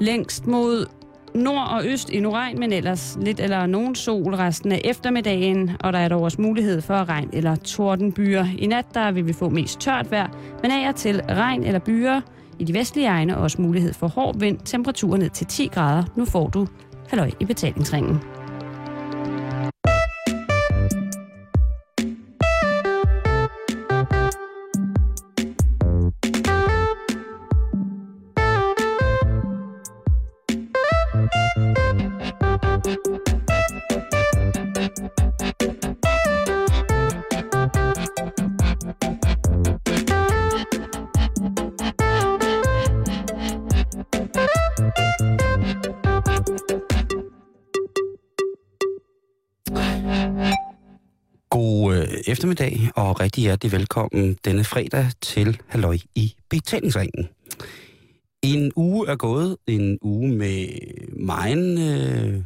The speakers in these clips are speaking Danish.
Længst mod nord og øst endnu regn, men ellers lidt eller nogen sol resten af eftermiddagen, og der er dog også mulighed for regn eller tordenbyer. I nat der vil vi få mest tørt vejr, men af og til regn eller byer. I de vestlige egne også mulighed for hård vind, temperaturer ned til 10 grader. Nu får du halløj i betalingsringen. Hjertelig velkommen denne fredag til Halløj i betalingsringen. En uge er gået, en uge med megen øh,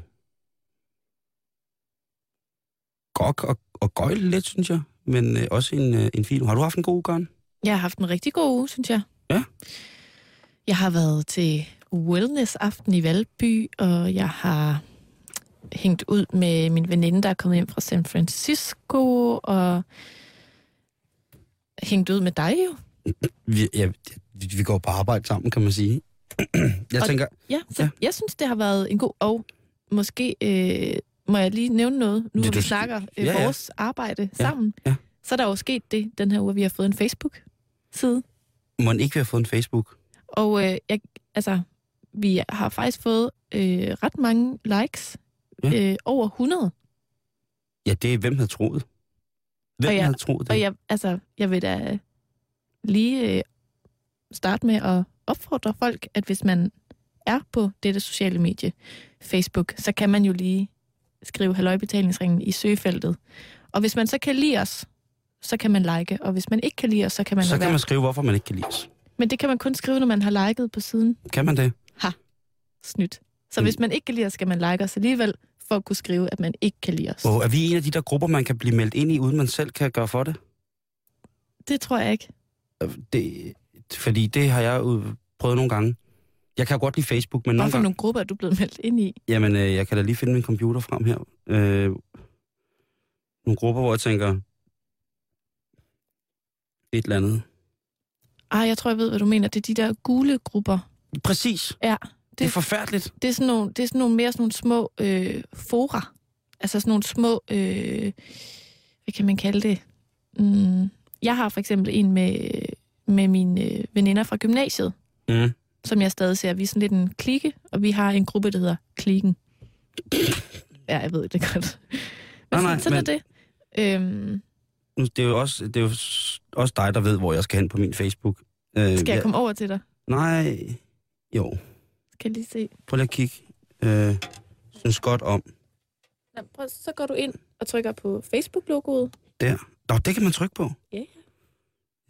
gok og, og gøjl lidt, synes jeg. Men øh, også en, øh, en fin uge. Har du haft en god uge, Gørn? Jeg har haft en rigtig god uge, synes jeg. Ja. Jeg har været til wellness-aften i Valby, og jeg har hængt ud med min veninde, der er kommet hjem fra San Francisco, og hængt ud med dig jo. Vi, ja, vi, vi går på arbejde sammen, kan man sige. jeg Og- tænker, Ja, så Ja. ja. jeg synes, det har været en god... Og måske øh, må jeg lige nævne noget, nu du vi skal- snakker øh, Ja, ja. vores arbejde sammen. ja. Så er der jo sket det den her uge, vi har fået en Facebook-side. må ikke være fået en Facebook? Og øh, jeg, altså, vi har faktisk fået øh, ret mange likes. Ja. Ja. Øh, over 100. Ja, det er hvem havde troet. Hvem Og jeg- havde troet det? Og jeg, altså, jeg vil da lige øh, starte med at opfordre folk, at hvis man er på dette sociale medie, Facebook, så kan man jo lige skrive halvøjbetalingsringen i søgefeltet. Og hvis man så kan lide os, så kan man like. Og hvis man ikke kan lide os, så kan man Så kan være. man skrive, hvorfor man ikke kan lide os. Men det kan man kun skrive, når man har liket på siden. Kan man det? Snydt. Så Mm. hvis man ikke kan lide os, skal man like os alligevel, for at kunne skrive, at man ikke kan lide os. Og er vi en af de der grupper, man kan blive meldt ind i, uden man selv kan gøre for det? Det tror jeg ikke. det fordi det har jeg jo prøvet nogle gange. Jeg kan jo godt lide Facebook, men nogle Hvorfor gange... nogle grupper er du blevet meldt ind i? Jamen, øh, jeg kan da lige finde min computer frem her. Øh, nogle grupper, hvor jeg tænker... Et eller andet. Ah, jeg tror, jeg ved, hvad du mener. Det er de der gule grupper. Præcis. Ja, Det er forfærdeligt. det er sådan nogle, det er sådan nogle mere sådan nogle små øh, fora. Altså sådan nogle små, øh, hvad kan man kalde det? Mm, jeg har for eksempel en med, med mine øh, veninder fra gymnasiet, Mm. som jeg stadig ser. Vi er sådan lidt en klike, og vi har en gruppe, der hedder Klikken. Ja, jeg ved det godt. Men Nej, sådan, nej, sådan men- er det. Øhm, Det er jo også, det er jo også dig, der ved, hvor jeg skal hen på min Facebook. Øh, skal jeg komme over til dig? Nej. Jo. Skal jeg lige se? Prøv lige at kigge. Øh, synes godt om. Nå, prøv, så går du ind og trykker på Facebook-logoet. Der. Nå, det kan man trykke på. Ja,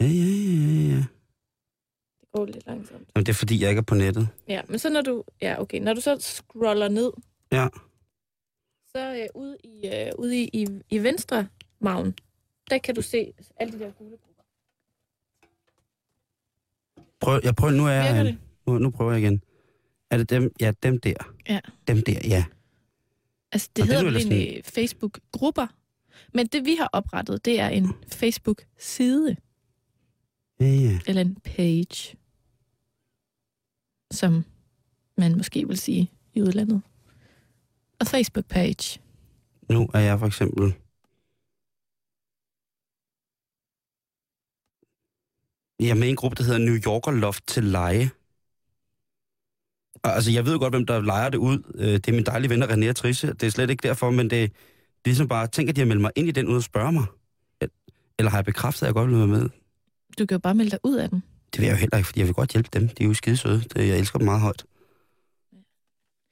Ja, ja, ja, ja. Det går lidt langsomt. Jamen, det er fordi, jeg ikke er på nettet. Ja, men så når du, ja, okay, når du så scroller ned, Ja. så øh, ude, i, øh, ude i, i, i venstre maven, der kan du se alle de der gule grupper. Prøv, jeg prøver, nu er jeg... Nu, nu prøver jeg igen. Er det dem? Ja, dem der. Ja. Dem der, ja. Altså, det Og er hedder vel egentlig Facebook-grupper. Men det, vi har oprettet, det er en Facebook-side, Ja, ja. eller en page, som man måske vil sige i udlandet. Og Facebook-page. Nu er jeg for eksempel... Jeg er med i en gruppe, der hedder New Yorker Loft til leje. Altså, jeg ved jo godt, hvem der leger det ud. Øh, Det er min dejlige venner René og Trisse. Det er slet ikke derfor, men det er ligesom bare... Tænk, at de har meldt mig ind i den, uden at spørge mig. Eller har jeg bekræftet, at jeg godt vil være med? Du kan jo bare melde dig ud af den. Det vil jeg jo heller ikke, fordi jeg vil godt hjælpe dem. De er jo skide søde. Det, jeg elsker dem meget højt.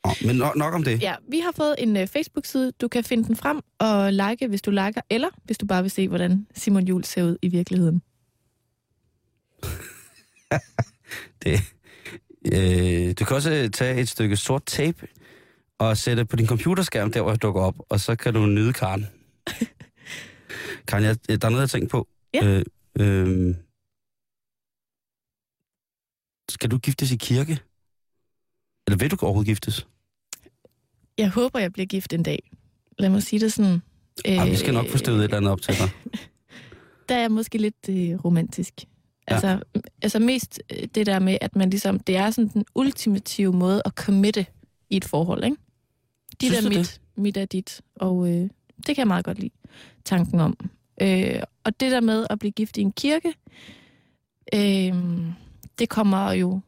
Nå, men nok, nok om det. Ja, vi har fået en uh, Facebook-side. Du kan finde den frem og like, hvis du liker, eller hvis du bare vil se, hvordan Simon Jul ser ud i virkeligheden. det. Øh, du kan også tage et stykke sort tape og sætte på din computerskærm, der hvor jeg dukker op, og så kan du nyde Karen. Karen, jeg, der er noget, jeg tænkt på. Ja. Øh, øh, skal du giftes i kirke? Eller vil du overhovedet giftes? Jeg håber, jeg bliver gift en dag. Lad mig sige det sådan. Øh, vi skal nok få støvet et eller andet op til dig. Der er jeg måske lidt øh, romantisk. Altså, ja. altså mest øh, det der med, at man ligesom, det er sådan den ultimative måde at committe i et forhold, ikke? Dit er mit, det? mit er dit, og øh, det kan jeg meget godt lide, tanken om. Øh, og det der med at blive gift i en kirke, øh, det kommer jo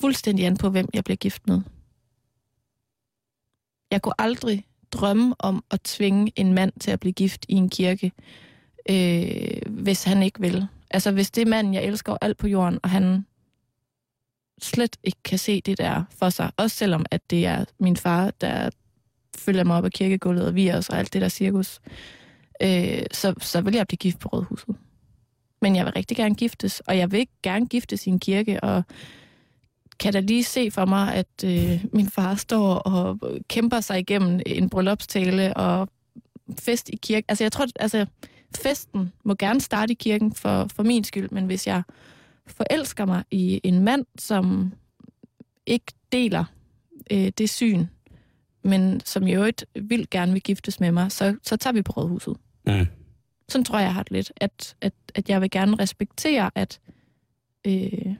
fuldstændig an på, hvem jeg bliver gift med. Jeg kunne aldrig drømme om at tvinge en mand til at blive gift i en kirke, øh, hvis han ikke vil. Altså hvis det er manden, jeg elsker alt på jorden, og han slet ikke kan se det der for sig, også selvom at det er min far, der følger mig op af kirkegulvet og vi os og alt det der cirkus, øh, så, så vil jeg blive gift på rådhuset. Men jeg vil rigtig gerne giftes, og jeg vil gerne giftes i en kirke, og kan da lige se for mig, at øh, min far står og kæmper sig igennem en bryllupstale og fest i kirke. Altså jeg tror, altså festen må gerne starte i kirken for, for min skyld, men hvis jeg forelsker mig i en mand, som ikke deler øh, det syn, men som i øvrigt vil gerne vil giftes med mig, så, så tager vi på rådhuset. Mm. Sådan tror jeg, jeg har det lidt, at, at, at jeg vil gerne respektere, at, øh,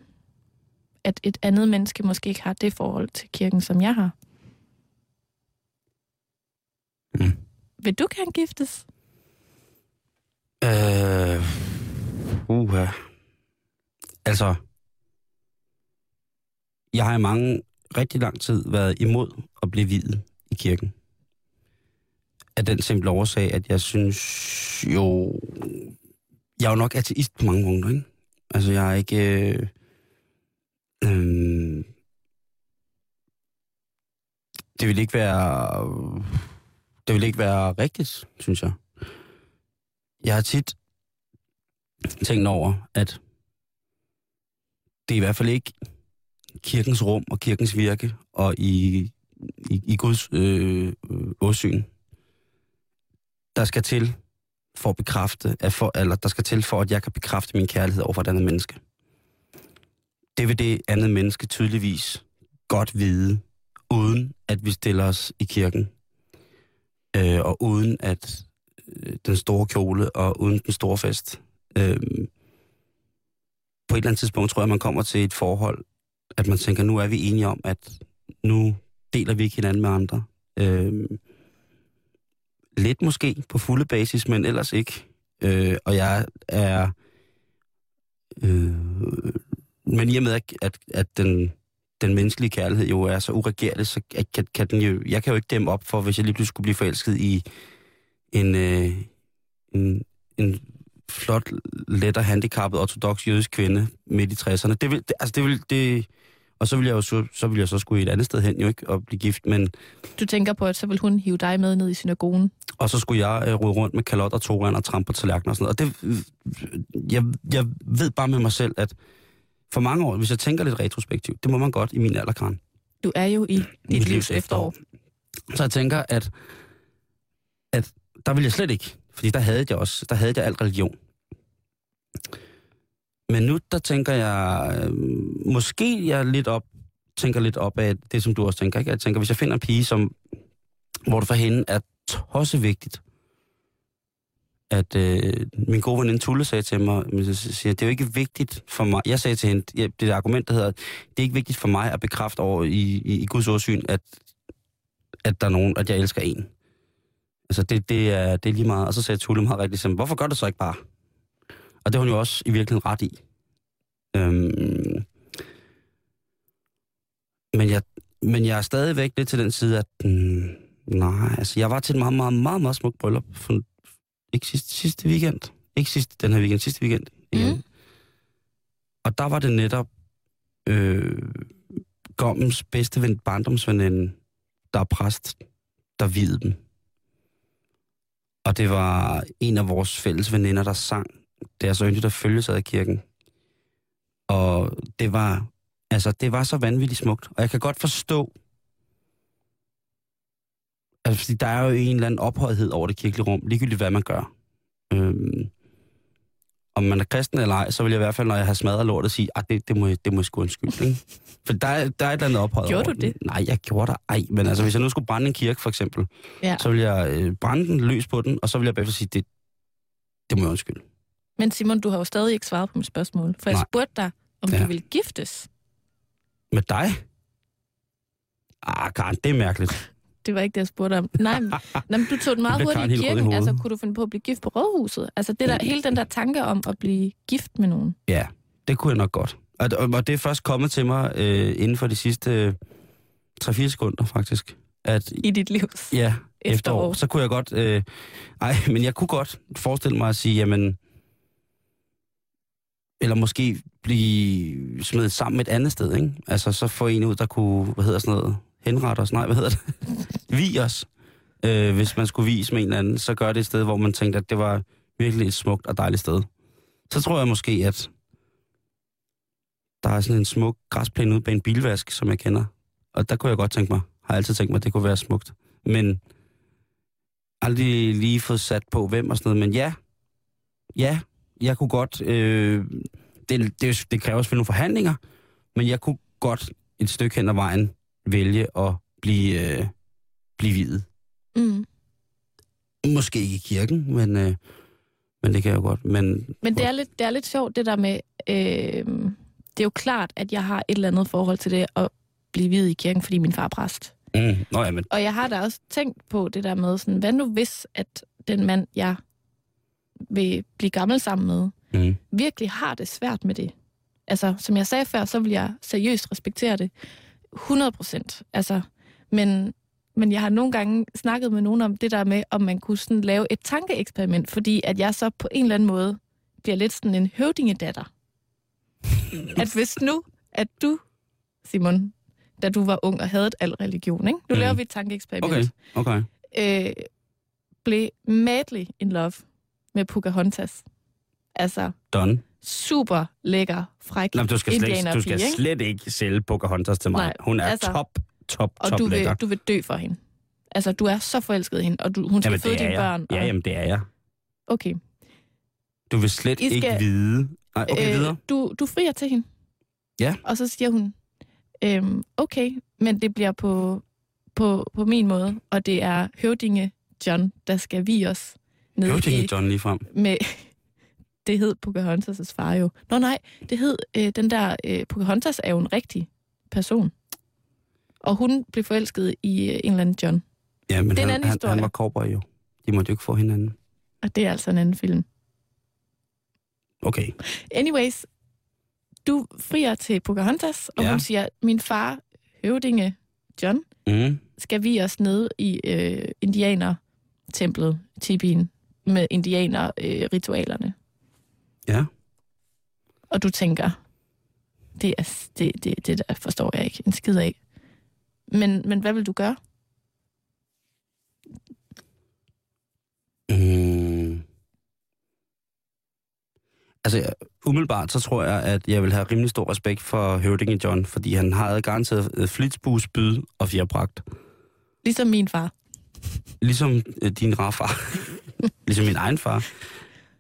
at et andet menneske måske ikke har det forhold til kirken, som jeg har. Mm. Vil du gerne giftes? Øh, uha. Altså, jeg har i mange, rigtig lang tid været imod at blive videt i kirken. Af den simple årsag, at jeg synes jo... Jeg er jo nok ateist på mange punkter, ikke? Altså, jeg er ikke... Øh, øh, det vil ikke være... Det vil ikke være rigtigt, synes jeg. Jeg har tit tænkt over, at det er i hvert fald ikke kirkens rum og kirkens virke og i, i, i Guds øh, åsyn, der skal til for at bekræfte, at for, eller der skal til for, at jeg kan bekræfte min kærlighed over for et andet menneske. Det vil det andet menneske tydeligvis godt vide, uden at vi stiller os i kirken, øh, og uden at den store kjole og uden den store fest. Øh, på et eller andet tidspunkt tror jeg, man kommer til et forhold, at man tænker, nu er vi enige om, at nu deler vi ikke hinanden med andre. Øh, lidt måske på fulde basis, men ellers ikke. Øh, og jeg er... Øh, men i og med, at, at, at den, den menneskelige kærlighed jo er så uregerlig, så kan, kan den jo, jeg kan jo ikke dæmme op for, hvis jeg lige pludselig skulle blive forelsket i en, øh, en, en flot, let og handicappet ortodox jødisk kvinde midt i 60'erne. Det vil, det, altså det vil, det, og så vil jeg jo så, så vil jeg så skulle et andet sted hen jo ikke og blive gift, men... Du tænker på, at så vil hun hive dig med ned i synagogen? Og så skulle jeg øh, rode rundt med kalot og toren og trampe på tallerkener og sådan noget. Og det, jeg, jeg ved bare med mig selv, at for mange år, hvis jeg tænker lidt retrospektivt, det må man godt i min alderkran. Du er jo i dit livs efterår. Så jeg tænker, at, at der ville jeg slet ikke, fordi der havde jeg også, der havde jeg alt religion. Men nu, der tænker jeg, øh, måske jeg lidt op, tænker lidt op af det, som du også tænker. Ikke? Jeg tænker, hvis jeg finder en pige, som, hvor det for hende er tossevigtigt, vigtigt, at øh, min gode veninde Tulle sagde til mig, men så siger, det er jo ikke vigtigt for mig, jeg sagde til hende, ja, det er argument, der hedder, det er ikke vigtigt for mig at bekræfte over i, i, i Guds åsyn, at, at der er nogen, at jeg elsker en. Altså, det, det, er, det er lige meget. Og så sagde Tulle meget rigtig simpelthen, hvorfor gør du så ikke bare? Og det har hun jo også i virkeligheden ret i. Øhm, men, jeg, men jeg er stadigvæk lidt til den side, at mm, nej, altså jeg var til et meget, meget, meget, meget smukt bryllup for, ikke sidste, sidste weekend. Ikke sidste, den her weekend, sidste weekend. Igen. Mm. Og der var det netop øh, Gommens bedste ven, barndomsveninde, der er præst, der videde dem. Og det var en af vores fælles veninder, der sang det er altså så yndigt at følge sig af kirken. Og det var, altså, det var så vanvittigt smukt. Og jeg kan godt forstå, altså, fordi der er jo en eller anden ophøjethed over det kirkelige rum, ligegyldigt hvad man gør. Øhm, om man er kristen eller ej, så vil jeg i hvert fald, når jeg har smadret lortet, sige, at det, det, må, jeg- det må jeg sgu undskylde, ikke? For der, er- der er et eller andet ophøjet Gjorde over du det? Nej, jeg gjorde det ej. Men altså, hvis jeg nu skulle brænde en kirke, for eksempel, Ja. så vil jeg øh, brænde den løs på den, og så vil jeg bagefter sige, det, det må jeg undskylde. Men Simon, du har jo stadig ikke svaret på mit spørgsmål. For jeg Nej. spurgte dig, om Ja. du ville giftes. Med dig? Ah, Karen, det er mærkeligt. Det var ikke det, jeg spurgte om. Nej, men, nej, men du tog den meget hurtigt Karen i kirken. Altså, kunne du finde på at blive gift på rådhuset? Altså, det der, hele den der tanke om at blive gift med nogen. Ja, det kunne jeg nok godt. Og, og- og det er først kommet til mig øh, inden for de sidste øh, 3-4 sekunder, faktisk. At I dit livs ja, efterår. efterår, så kunne jeg godt... Øh, ej, men jeg kunne godt forestille mig at sige, jamen... Eller måske blive smidt sammen et andet sted, ikke? Altså, så få en ud, der kunne, hvad hedder sådan noget, henrette os, nej, hvad hedder det? vi os. Øh, hvis man skulle vise med en eller anden, så gør det et sted, hvor man tænkte, at det var virkelig et smukt og dejligt sted. Så tror jeg måske, at der er sådan en smuk græsplæne ude bag en bilvask, som jeg kender. Og der kunne jeg godt tænke mig, har altid tænkt mig, at det kunne være smukt. Men aldrig lige fået sat på, hvem og sådan noget. Men ja, ja, jeg kunne godt... Øh, det, det, det kræver selvfølgelig nogle forhandlinger, men jeg kunne godt et stykke hen ad vejen vælge at blive, øh, blive videt. Mm. Måske ikke i kirken, men, øh, men det kan jeg jo godt. Men Men det er, lidt, det er lidt sjovt, det der med... Øh, det er jo klart, at jeg har et eller andet forhold til det at blive videt i kirken, fordi min far er præst. mm, nå ja, men Og jeg har da også tænkt på det der med, sådan, hvad nu hvis, at den mand, jeg vil blive gammel sammen med, mm, virkelig har det svært med det. Altså, som jeg sagde før, så vil jeg seriøst respektere det. 100 procent. Altså, men, men jeg har nogle gange snakket med nogen om det der med, om man kunne sådan lave et tankeeksperiment, fordi at jeg så på en eller anden måde bliver lidt sådan en høvdingedatter. at hvis nu, at du, Simon, da du var ung og havde al religion, ikke? nu Mhm. laver vi et tankeeksperiment, okay, okay. øh, blev madly in love med Pocahontas. Altså, Done. Super lækker, fræk Nå, du skal, slet, ikke- du skal ikke? slet ikke sælge Pocahontas til mig. Nej, Hun er altså- top, top, Og top du lækker. vil, du vil dø for hende. Altså, du er så forelsket i hende, og du, hun skal Jamen, føde dine jeg. børn. Ja, og, jamen, det er jeg. Okay. Du vil slet I skal- ikke vide... Nej, okay, øh, videre. du, du frier til hende. Ja. Og så siger hun, øhm, okay, men det bliver på, på, på min måde, og det er høvdinge John, der skal vi os ned Høvdinge i, John lige frem. med... Det hed Pocahontas' far jo. Nå nej, det hed øh, den der... Øh, Pocahontas er jo en rigtig person. Og hun blev forelsket i øh, en eller anden John. Ja, men Det er en han, anden han, historie. han var cowboy jo. De måtte jo ikke få hinanden. Og det er altså en anden film. Okay. Anyways, du frier til Pocahontas, og Ja. hun siger, min far, høvdinge John, Mm. skal vi os ned i øh, indianer-templet, Tibien, med indianer-ritualerne. Ja. og du tænker, det, er, det, det, det der forstår jeg ikke en skid af. Men, men hvad vil du gøre? Mm. Altså, umiddelbart så tror jeg, at jeg vil have rimelig stor respekt for høvdingen John, fordi han har garanteret øh, flitsbus, byd og fjerbragt. Ligesom min far. Ligesom øh, din rarfar. ligesom min egen far.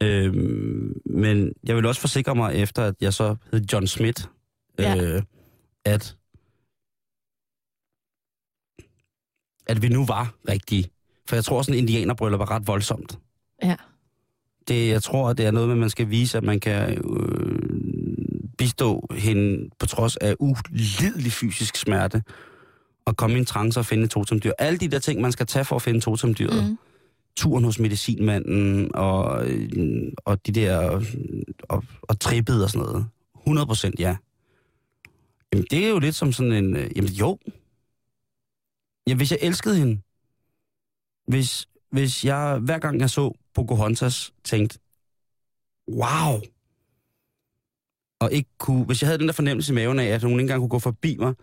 Øhm, men jeg vil også forsikre mig efter, at jeg så hed John Smith, Ja. øh, at, at vi nu var rigtige. For jeg tror, sådan indianerbryllup var ret voldsomt. Ja. Det, jeg tror, at det er noget med, at man skal vise, at man kan øh, bistå hende på trods af ulidelig fysisk smerte, og komme i en trance og finde et totemdyr. Alle de der ting, man skal tage for at finde totemdyret. Mm. Turen hos medicinmanden, og, øh, og de der, og, og trippet og sådan noget. 100 procent ja. Jamen, det er jo lidt som sådan en, øh, jamen jo. Ja, hvis jeg elskede hende, hvis, hvis jeg hver gang jeg så Pocahontas tænkte, wow, og ikke kunne, hvis jeg havde den der fornemmelse i maven af, at hun ikke engang kunne gå forbi mig,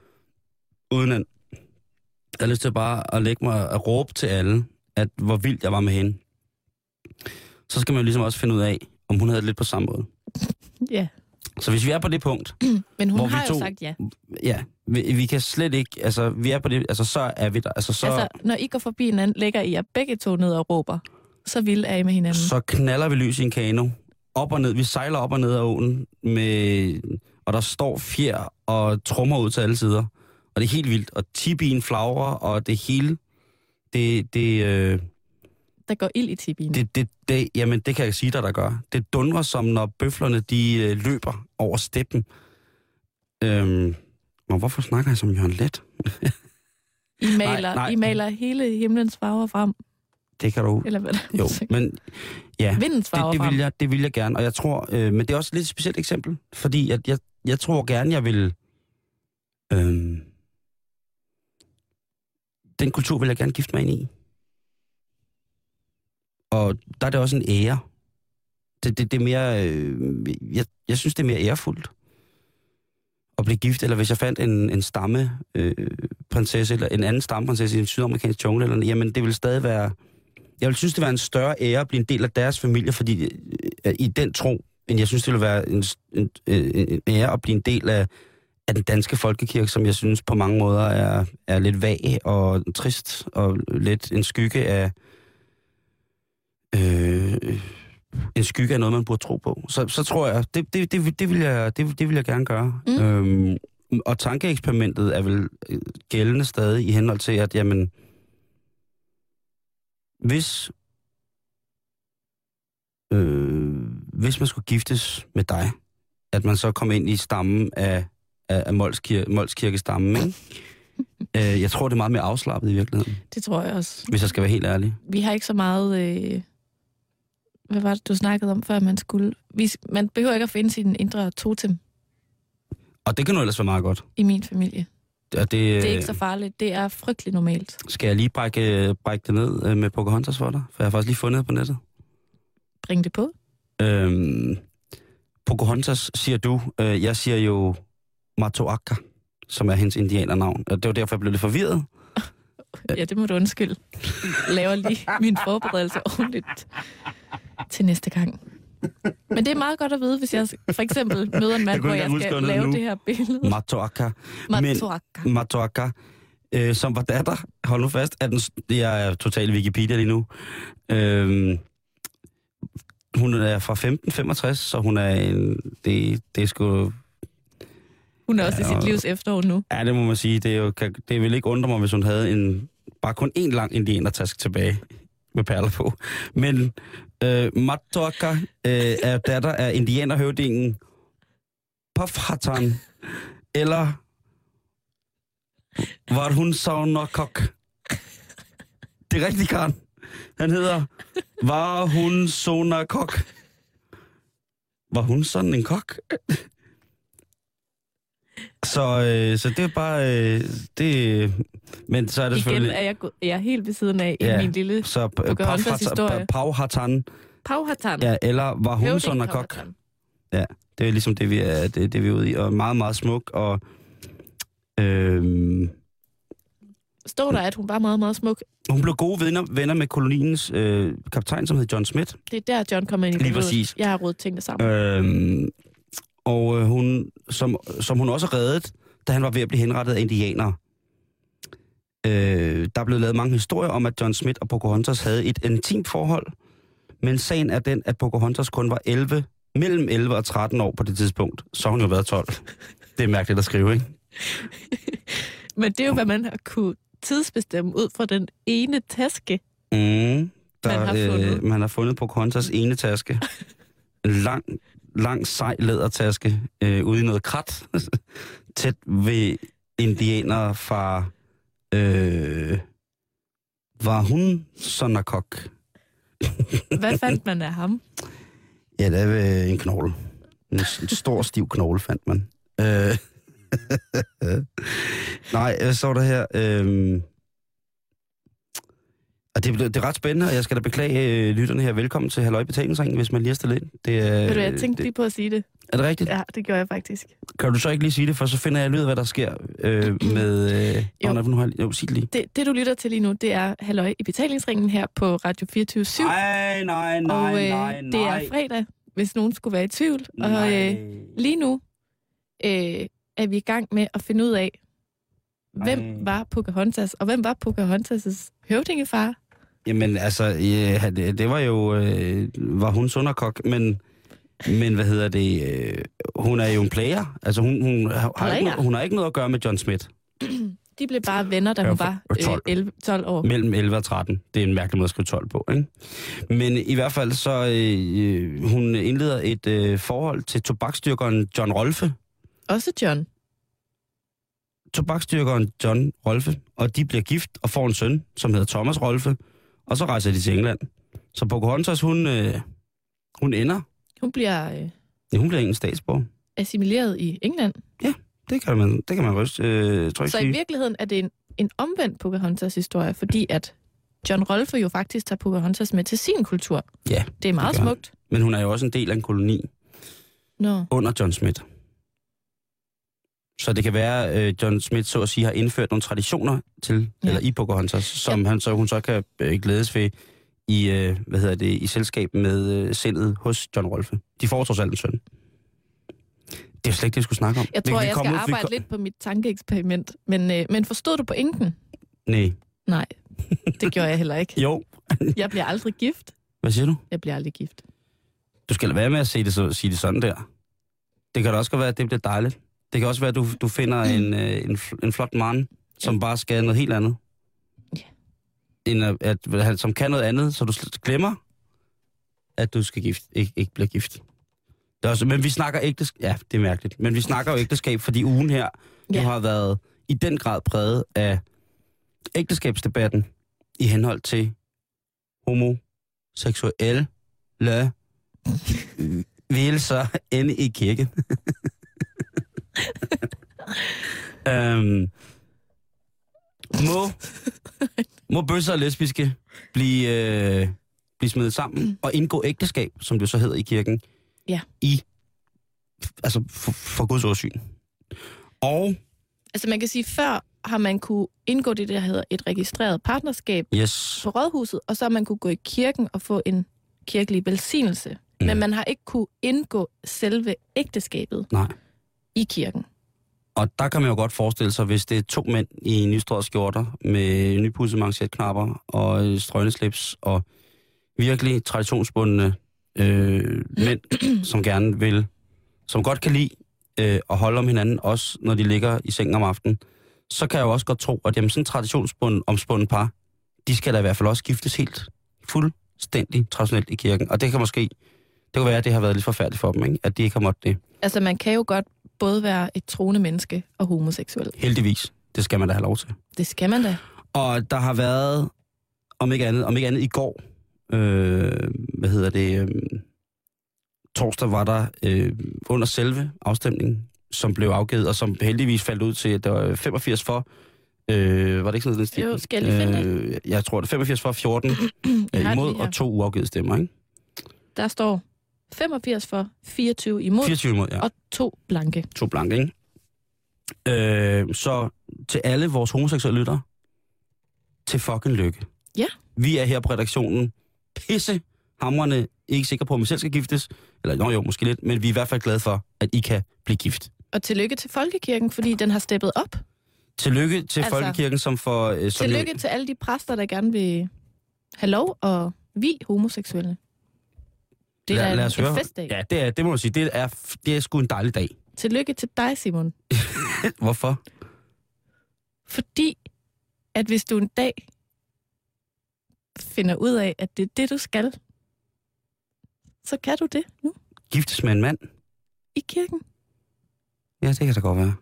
uden at jeg havde lyst til bare at lægge mig og råbe til alle, at hvor vildt jeg var med hende. Så skal man jo ligesom også finde ud af, om hun havde det lidt på samme måde. Ja. Så hvis vi er på det punkt, Men hun Hvor vi har jo to- sagt ja. ja, vi, vi kan slet ikke, altså vi er på det, altså så er vi der, altså så, Altså, når I går forbi hinanden, lægger I jer begge to ned og råber. Så vilde er I med hinanden. så knaller vi lys i en kano, op og ned, vi sejler op og ned af åen, med, og der står fjer og trummer ud til alle sider. Og det er helt vildt. Og tibien flagrer, og det hele, det, det, øh, Der går ild i tibien. det, det, det, jamen, det kan jeg sige dig, der gør. Det dundrer som, når bøflerne, de øh, løber over steppen. Øhm, men hvorfor snakker jeg som Jørgen Let? I maler, nej, nej. I maler hele himlens farver frem. Det kan du... Eller hvad der Jo, men ja, Vindens farver det, det, vil jeg, det vil jeg gerne. Og jeg tror, øh, men det er også et lidt specielt eksempel, fordi at jeg, jeg tror gerne, jeg vil... Øh, den kultur vil jeg gerne gifte mig ind i. Og der er det også en ære. Det, det, det er mere... Øh, jeg, jeg synes, det er mere ærefuldt at blive gift, eller hvis jeg fandt en, en stamme øh, prinsesse, eller en anden stammeprinsesse i en sydamerikansk jungle, eller, jamen det vil stadig være... Jeg vil synes, det var en større ære at blive en del af deres familie, fordi øh, i den tro, end jeg synes, det ville være en, en, en, en ære at blive en del af, af den danske folkekirke, som jeg synes på mange måder er, er lidt vag og trist, og lidt en skygge af... Øh, en skygge af noget, man burde tro på. Så, så tror jeg, det, det, det, det, vil jeg, det, det vil jeg gerne gøre. Mm. Øhm, og tankeeksperimentet er vel øh, gældende stadig i henhold til, at jamen, hvis, øh, hvis man skulle giftes med dig, at man så kom ind i stammen af, af, af Molskir, Molskirkestammen, ikke? øh, jeg tror, det er meget mere afslappet i virkeligheden, Det tror jeg også. hvis jeg skal være helt ærlig. Vi har ikke så meget... Øh... Hvad var det, du snakkede om, før man skulle... Vi, man behøver ikke at finde sin indre totem Og det kan nu ellers være meget godt. i min familie. Og det, Det er ikke så farligt. Det er frygteligt normalt. Skal jeg lige brække, brække det ned øh, med Pocahontas for dig? For jeg har faktisk lige fundet det på nettet. Bring det på. Øhm, Pocahontas siger du. Øh, jeg siger jo Matoaka, som er hendes indianernavn. Og det var derfor, jeg blev lidt forvirret. Ja, det må du undskylde. Laver lige min forberedelse ordentligt til næste gang. Men det er meget godt at vide, hvis jeg for eksempel møder en mand, hvor jeg skal lave det det her billede. Matoaka. Men Matuaka. Matoaka, øh, som var datter, hold nu fast, at den, jeg er totalt Wikipedia lige nu. Øhm, hun er fra 1565, så hun er en, det, det er sgu, Hun er også i Ja, sit og- livs efterår nu. ja det må man sige, det, er jo, kan- det vil ikke undre mig, hvis hun havde en, bare kun en lang indianertask tilbage med perler på. Men øh, Matoaka øh, er datter af indianerhøvdingen Pofhatan, eller var hun Saunakok? Det er rigtigt, Karen. Han hedder Var hun Sonakok? Var hun sådan en kok? Så, øh, så det er bare... Øh, det, men så er det Igen selvfølgelig... er jeg, jeg er helt ved siden af Ja. i min lille Så Pocahontas historie. Pauhatan, Pauhatan. ja, eller var hun sådan kok? Pauhatan. Det er ligesom det, vi er, det, det vi er ude i. Og meget, meget smuk. Og, øhm, Står der, at hun var meget, meget smuk? hun blev gode venner, venner med koloniens øh, kaptajn, som hed John Smith. Det er der, John kommer ind i Lige præcis. Jeg har rodet tingene sammen. Øhm, og øh, hun, som, som hun også reddede, da han var ved at blive henrettet af indianere. Øh, der er blevet lavet mange historier om, at John Smith og Pocahontas havde et intimt forhold. Men sagen er den, at Pocahontas kun var 11, mellem 11 og 13 år på det tidspunkt. Så har hun jo været 12. Det er mærkeligt at skrive, ikke? Men det er jo, hvad man har kunne tidsbestemme ud fra den ene taske. Mm, der, Man har fundet. Øh, man har fundet Pocahontas ene taske. En lang, lang, sej lædertaske øh, ude i noget krat. Tæt ved indianere fra... Øh, var hun Sonakok? Hvad fandt man af ham? Ja, det er en knogle. En, stor, stiv knogle fandt man. Øh, nej, så der her. Øh, og det, er det er ret spændende, og jeg skal da beklage øh, lytterne her. Velkommen til Halløj Betalingsringen, hvis man lige har stillet ind. Det er, Ved du, jeg tænkte Øh, det, lige på at sige det. er det rigtigt? Ja. Det gjorde jeg faktisk. Kan du så ikke lige sige det, for så finder jeg ud af, hvad der sker øh, med... Øh, Jo. Nu har, jo, sig det lige. Det, det, du lytter til lige nu, det er Halløj i betalingsringen her på Radio 24 /7. Nej, nej, nej, og øh, nej, det er fredag, hvis nogen skulle være i tvivl. Og Nej. øh, lige nu øh, er vi i gang med at finde ud af, hvem Ej. var Pocahontas, og hvem var Pocahontas' høvdingefar? Jamen altså, ja, det, det var jo... Øh, var hun Sunderkok, men Men hvad hedder det? Øh, hun er jo en player. Altså hun, hun, har, ikke, Player? no- hun har ikke noget at gøre med John Smith. De blev bare venner, da hun var øh, 12. 11, 12 år. Mellem 11 og 13. Det er en mærkelig måde at skrive 12 på, ikke? Men i hvert fald så, øh, hun indleder et øh, forhold til tobaksdyrkeren John Rolfe. Også John. Tobaksdyrkeren John Rolfe, og de bliver gift og får en søn, som hedder Thomas Rolfe, og så rejser de til England. Så Pocahontas, hun, øh, hun ender, Hun bliver øh, ja, hun bliver ingen statsborger. assimileret i England. Det kan man, det kan man ryste, øh, tror jeg Så i virkeligheden er det en, en omvendt Pocahontas historie, fordi at John Rolfe jo faktisk tager Pocahontas med til sin kultur. Ja, Det er meget han. smukt. Men hun er jo også en del af en koloni Nå, under John Smith. Så det kan være, øh, John Smith så at sige har indført nogle traditioner til, Ja. ja. eller i Pocahontas, som han så, hun så kan øh, glædes ved i, øh, hvad hedder det, i selskab med øh, sindet hos John Rolfe. De får trods alt en søn. Det er slet ikke det, vi skulle snakke om. jeg Vi tror, kan jeg komme skal ud, vi arbejde ko- lidt på mit tankeeksperiment. Men, øh, men forstod du pointen? Nej. Nej, det gjorde jeg heller ikke. Jo. Jeg bliver aldrig gift. Hvad siger du? Jeg bliver aldrig gift. Du skal lade være med at se det, så, sige det sådan der. Det kan da også godt være, at det bliver dejligt. Det kan også være, at du, du finder en, øh, en, en flot mand, som bare skal noget helt andet. Ja. End at, at, han, som kan noget andet, så du glemmer, at du skal gift, ikke, ikke blive gift. Det er også, men vi snakker ægteskab. Ja, det er mærkeligt. Men vi snakker jo ægteskab, fordi ugen her ja. Ja. har været i den grad præget af ægteskabsdebatten i henhold til homoseksuelle vil så ende i kirken. øhm, må, må bøsser og lesbiske blive, øh, blive smidt sammen og indgå ægteskab, som det så hedder i kirken, Ja. i, altså for, for Guds åsyn. Og, Altså man kan sige, før har man kunne indgå det, der hedder et registreret partnerskab yes, på rådhuset, og så har man kunne gå i kirken og få en kirkelig velsignelse. Mm. Mm. Men man har ikke kunne indgå selve ægteskabet nej. I kirken. Og der kan man jo godt forestille sig, hvis det er to mænd i nystrøget skjorter med nypudset manchetknapper og øh, strøgne slips og virkelig traditionsbundne øh, mænd, som gerne vil, som godt kan lide øh, at holde om hinanden, også når de ligger i sengen om aftenen, så kan jeg jo også godt tro, at jamen, sådan en traditionsbunden omspunden par, de skal da i hvert fald også giftes helt fuldstændig traditionelt i kirken. Og det kan måske, det kan være, at det har været lidt forfærdeligt for dem, ikke? at de ikke har måttet det. Altså man kan jo godt både være et troende menneske og homoseksuel. Heldigvis. Det skal man da have lov til. Det skal man da. Og der har været, om ikke andet, om ikke andet i går, øh, hvad hedder det, øh, torsdag var der øh, under selve afstemningen, som blev afgivet, og som heldigvis faldt ud til, at der var 85 for, øh, var det ikke sådan den stil? Jo, skal jeg øh, Jeg tror, det er 85 for, 14 Jeg øh, imod, og to uafgivet stemmer, ikke? Der står 85 for, 24 imod 24 imod, ja. og to blanke. To blanke, ikke? Øh, så til alle vores homoseksuelle lyttere, til fucking lykke. Ja. Vi er her på redaktionen pisse hamrende ikke sikre på, om vi selv skal giftes. Eller jo, jo, måske lidt, men vi er i hvert fald glade for, at I kan blive gift. Og tillykke til Folkekirken, fordi den har steppet op. Tillykke til Altså, Folkekirken, som får... Øh, som Tillykke jo, til alle de præster, der gerne vil have lov og vi homoseksuelle. Det er lad, lad os en høre. festdag. Ja, det er, det må man sige. Det er, det er sgu en dejlig dag. Tillykke til dig, Simon. Hvorfor? Fordi, at hvis du en dag finder ud af, at det er det, du skal, så kan du det nu Giftes med en mand? i kirken. Ja, det kan da godt være.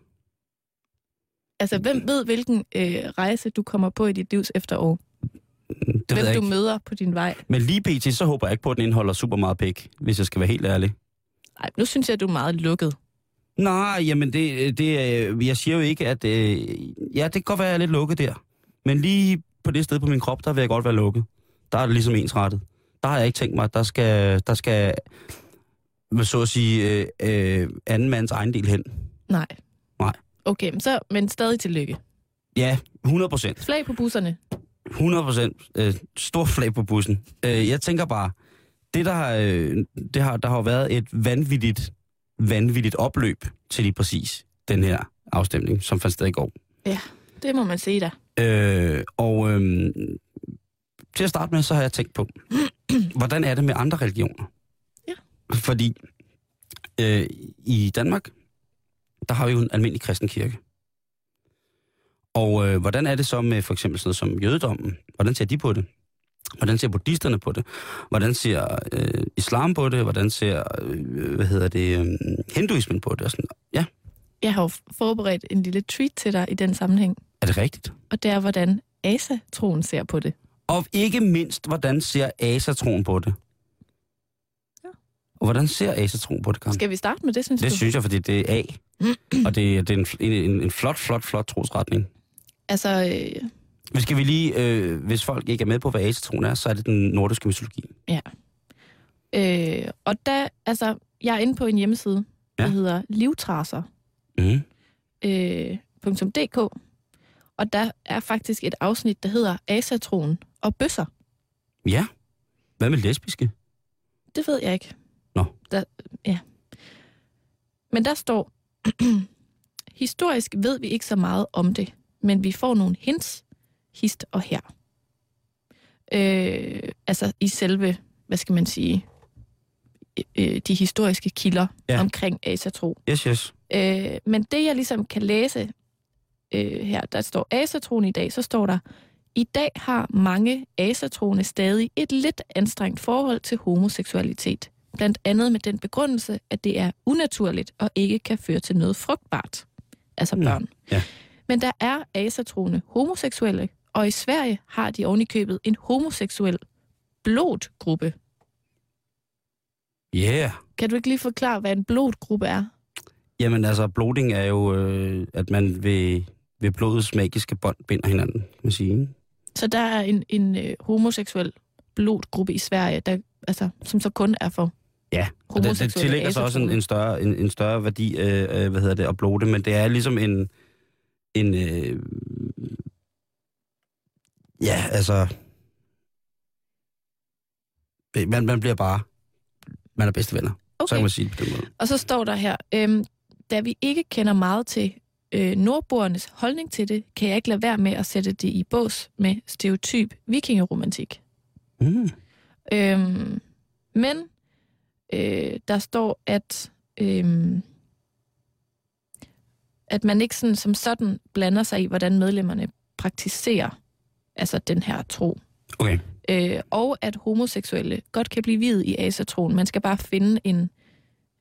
Altså, hvem ved, hvilken øh, rejse du kommer på i dit livs efterår? Det ved hvem jeg du ikke. møder på din vej. Men lige pt, så håber jeg ikke på, at den indeholder super meget pæk, hvis jeg skal være helt ærlig. Nej, nu synes jeg, at du er meget lukket. Nej, jamen det, det, øh, jeg siger jo ikke, at... Øh, ja, det kan godt være, at jeg er lidt lukket der. Men lige på det sted på min krop, der vil jeg godt være lukket. Der er det ligesom ensrettet. Der har jeg ikke tænkt mig, at der skal, der skal hvad så at sige, øh, øh, anden mands ejendel hen. Nej. Nej. Okay, men, så, men stadig tillykke. Ja, 100 procent. Flag på busserne. 100 procent. Øh, stor flag på bussen. Øh, jeg tænker bare, det der, har, øh, det har, der har været et vanvittigt, vanvittigt opløb til lige præcis den her afstemning, som fandt sted i går. Det må man sige da. Øh, og øh, til at starte med, så har jeg tænkt på, hvordan er det med andre religioner? Ja. Fordi øh, i Danmark, der har vi jo en almindelig kristen kirke. Og øh, hvordan er det så med for eksempel sådan noget som jødedommen? Hvordan ser de på det? Hvordan ser buddhisterne på det? Hvordan ser øh, islam på det? Hvordan ser, øh, hvad hedder det, øh, hinduismen på det? Og sådan. Ja, Jeg har jo forberedt en lille treat til dig i den sammenhæng, er det rigtigt? og det er, hvordan Asa-troen ser på det. Og ikke mindst, hvordan ser asatroen på det? Ja. Og hvordan ser asatroen på det, Karen? Skal vi starte med det, synes Det du? synes jeg, fordi det er A. og det, er- det er en, en, en flot, flot, flot trosretning. Altså, øh, Men skal vi lige, øh, hvis folk ikke er med på, hvad asatroen er, så er det den nordiske mytologi. øh, og der, altså, jeg er inde på en hjemmeside, ja. Ja. der hedder livtraser. Mm. øh, .dk, og der er faktisk et afsnit, der hedder Asatroen og bøsser. Ja. Hvad med lesbiske? Det ved jeg ikke. Nå. Der, ja. Men der står, historisk ved vi ikke så meget om det, men vi får nogle hints, hist og her. Øh, altså i selve, hvad skal man sige, øh, de historiske kilder Ja. omkring asatro. Yes, yes. Øh, men det, jeg ligesom kan læse øh, her, der står asatroen i dag, så står der, i dag har mange asatroende stadig et lidt anstrengt forhold til homoseksualitet. Blandt andet med den begrundelse, at det er unaturligt og ikke kan føre til noget frugtbart. Altså børn. ja. Men der er asatroende homoseksuelle, og i Sverige har de ovenikøbet en homoseksuel blodgruppe. Yeah. Kan du ikke lige forklare, hvad en blodgruppe er? Jamen altså, bloating er jo, øh, at man ved, ved blodets magiske bånd binder hinanden, man sige. Så der er en, en øh, homoseksuel blodgruppe i Sverige, der, altså, som så kun er for Ja, og det, det tillægger sig også en, en, større, en, en større værdi, øh, øh, hvad hedder det, at blote, men det er ligesom en, en øh, ja, altså, man, man bliver bare, man er bedste venner, okay. så kan man sige det på den måde. Og så står der her, øhm, da vi ikke kender meget til øh, nordboernes holdning til det, kan jeg ikke lade være med at sætte det i bås med stereotyp vikingeromantik. Mm. Øhm, men øh, der står, at, øhm, at man ikke sådan, som sådan blander sig i, hvordan medlemmerne praktiserer altså den her tro. Okay, Øh, og at homoseksuelle godt kan blive videt i asatroen. Man skal bare finde en,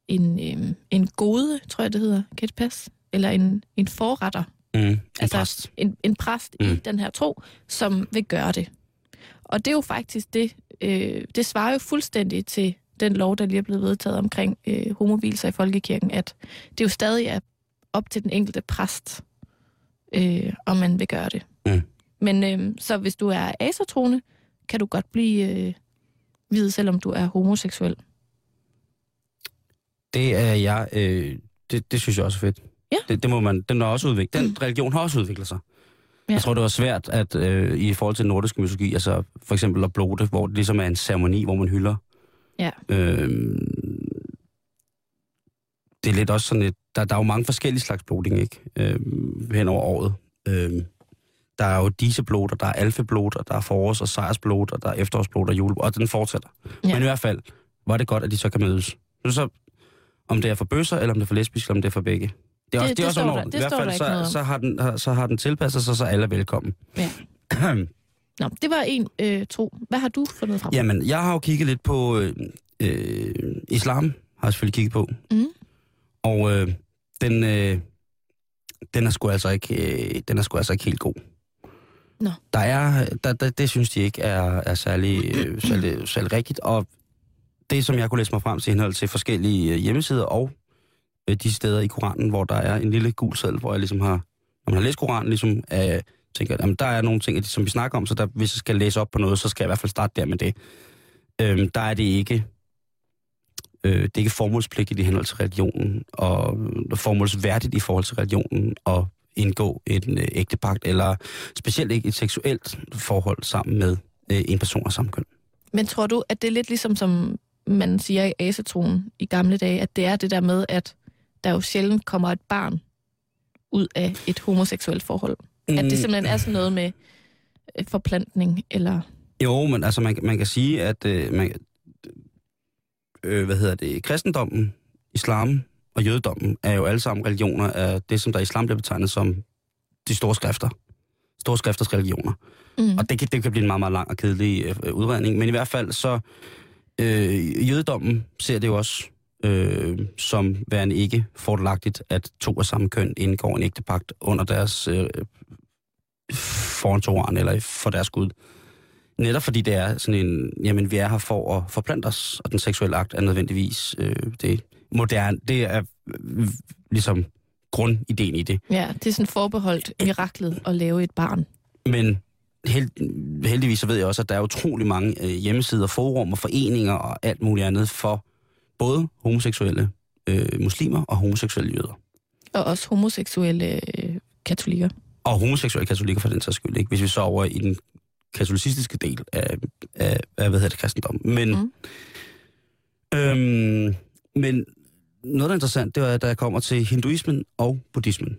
en, øhm, en gode, tror jeg det hedder, kan det passe? Eller en, en forretter, mm. en Altså- præst. en, en præst mm. i den her tro, som vil gøre det. Og det er jo faktisk det, øh, det svarer jo fuldstændig til den lov, der lige er blevet vedtaget omkring øh, homovilser i folkekirken, at det jo stadig er op til den enkelte præst, øh, om man vil gøre det. Mm. Men øh, så hvis du er asatroende, kan du godt blive øh, videt, selvom du er homoseksuel. Det er jeg, øh, det, det synes jeg også er fedt. Ja. Det, det må man, den, er også udviklet, den religion har også udviklet sig. Ja. Jeg tror, det var svært at øh, i forhold til den nordiske mytologi, altså for eksempel at blote, hvor det ligesom er en ceremoni, hvor man hylder. Ja. Øh, det er lidt også sådan et, der, der er jo mange forskellige slags bloting, ikke? Øh, hen over året. Øh, der er jo diseblot, og der er alfeblot, og der er forårs- og sejrsblot, og der er efterårsblot og juleblot, og den fortsætter. Ja. Men i hvert fald, var det godt, at de så kan mødes. Så, så om det er for bøsser, eller om det er for lesbisk, eller om det er for begge. Det er også, Det- det, er også enormt. der- I det hvert står fald, så, så, har den, så har den tilpasset sig, så alle er velkommen. Ja. Nå, det var en øh, tro. Hvad har du fundet frem? Jamen, jeg har jo kigget lidt på øh, øh, islam, har jeg selvfølgelig kigget på. Mm. Og øh, den, øh, den, er sgu altså ikke, øh, den er sgu altså ikke helt god. Nå. Der er, der, der, det synes de ikke er, er særlig, øh, særlig, særlig rigtigt. Og det, som jeg kunne læse mig frem til henhold til forskellige øh, hjemmesider og øh, de steder i Koranen, hvor der er en lille gul seddel, hvor jeg ligesom har, når man har læst Koranen, ligesom øh, tænker, at jamen, der er nogle ting, som vi snakker om, så der, hvis jeg skal læse op på noget, så skal jeg i hvert fald starte der med det. Øhm, der er det ikke øh, det er ikke formålspligtigt i henhold til religionen, og formålsværdigt i forhold til religionen at indgå en øh, ægtepagt, eller specielt ikke et seksuelt forhold sammen med øh, en person af samme køn. Men tror du, at det er lidt ligesom, som man siger i asatroen i gamle dage, at det er det der med, at der jo sjældent kommer et barn ud af et homoseksuelt forhold? Mm. At det simpelthen er sådan noget med øh, forplantning, eller... Jo, men altså man, man kan sige, at øh, man, øh, hvad hedder det, kristendommen islam og jødedommen er jo alle sammen religioner af det, som der i islam bliver betegnet som de store skrifter. Store skrifters religioner. Mm. Og det kan, det kan blive en meget, meget lang og kedelig øh, udredning. Men i hvert fald så, øh, jødedommen ser det jo også øh, som værende ikke fordelagtigt, at to af samme køn indgår en ægtepagt under deres øh, foran eller for deres gud. Netop fordi det er sådan en, jamen vi er her for at forplante os, og den seksuelle akt er nødvendigvis øh, det moderne, det er øh, ligesom grundideen i det. Ja, det er sådan forbeholdt miraklet at lave et barn. Men held, heldigvis så ved jeg også, at der er utrolig mange øh, hjemmesider, forum og foreninger og alt muligt andet for både homoseksuelle øh, muslimer og homoseksuelle jøder. Og også homoseksuelle øh, katolikker. Og homoseksuelle katolikker for den sags skyld, ikke? hvis vi så over i den katolicistiske del af, af, af hvad hedder det, kristendom. Men, mm. øhm, men noget, der er interessant, det var, da jeg kommer til hinduismen og buddhismen.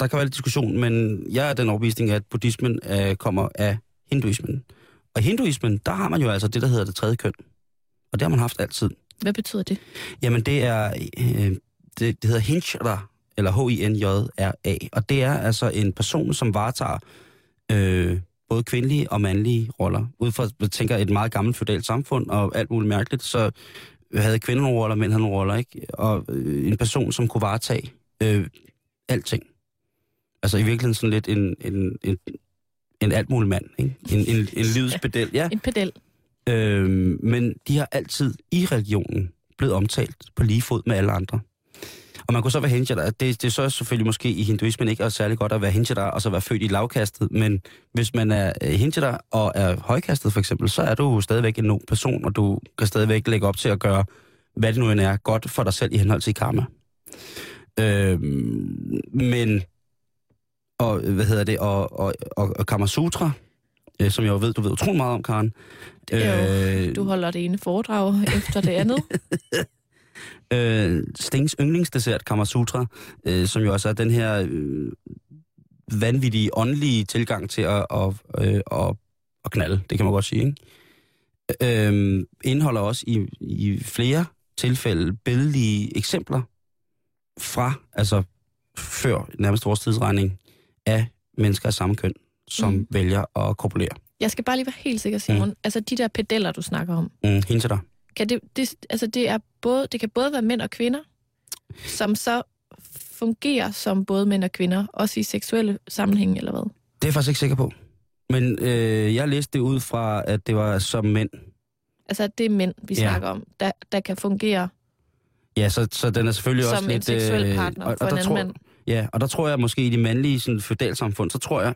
Der kan være lidt diskussion, men jeg er den overbevisning, at buddhismen øh, kommer af hinduismen. Og i hinduismen, der har man jo altså det, der hedder det tredje køn. Og det har man haft altid. Hvad betyder det? Jamen, det er, øh, det, det hedder Hinjra, eller H-I-N-J-R-A. Og det er altså en person, som varetager øh, både kvindelige og mandlige roller. Ud fra, jeg tænker, et meget gammelt feudalt samfund og alt muligt mærkeligt, så havde kvinder nogle roller, mænd havde nogle roller, ikke? Og øh, en person, som kunne varetage øh, alting. Altså i virkeligheden sådan lidt en, en, en, en alt mulig mand, ikke? En, en, en livspedel, ja. En pedel. Øhm, men de har altid i religionen blevet omtalt på lige fod med alle andre. Og man kunne så være hinjada. Det, det er så selvfølgelig måske i hinduismen ikke er særlig godt at være hinjada og så være født i lavkastet. Men hvis man er øh, hinjada og er højkastet for eksempel, så er du stadigvæk en nogen person, og du kan stadigvæk lægge op til at gøre, hvad det nu end er, godt for dig selv i henhold til karma. Øhm, men, og hvad hedder det, og, og, og, og Kama Sutra, øh, som jeg jo ved, du ved utrolig meget om, Karen. Det er jo, du holder det ene foredrag efter det andet. øh, Stings yndlingsdessert, Kama Sutra, øh, som jo også er den her øh, vanvittige, åndelige tilgang til at, at, øh, at, at knalde, det kan man godt sige, ikke? Øh, indeholder også i, i flere tilfælde billedlige eksempler fra, altså før nærmest vores tidsregning, af mennesker af samme køn, som mm. vælger at kopulere. Jeg skal bare lige være helt sikker, Simon. Mm. Altså de der pedeller, du snakker om. Mm, hende til dig. Kan det, det, altså det, er både, det kan både være mænd og kvinder, som så fungerer som både mænd og kvinder, også i seksuelle sammenhæng, eller hvad? Det er jeg faktisk ikke sikker på. Men øh, jeg læste det ud fra, at det var som mænd. Altså, at det er mænd, vi Ja. snakker om, der, der kan fungere Ja, så, så den er selvfølgelig også som en lidt... seksuel partner og, for og en anden tror, mand. Ja, og der tror jeg måske i de mandlige sådan, feudalsamfund, så tror jeg,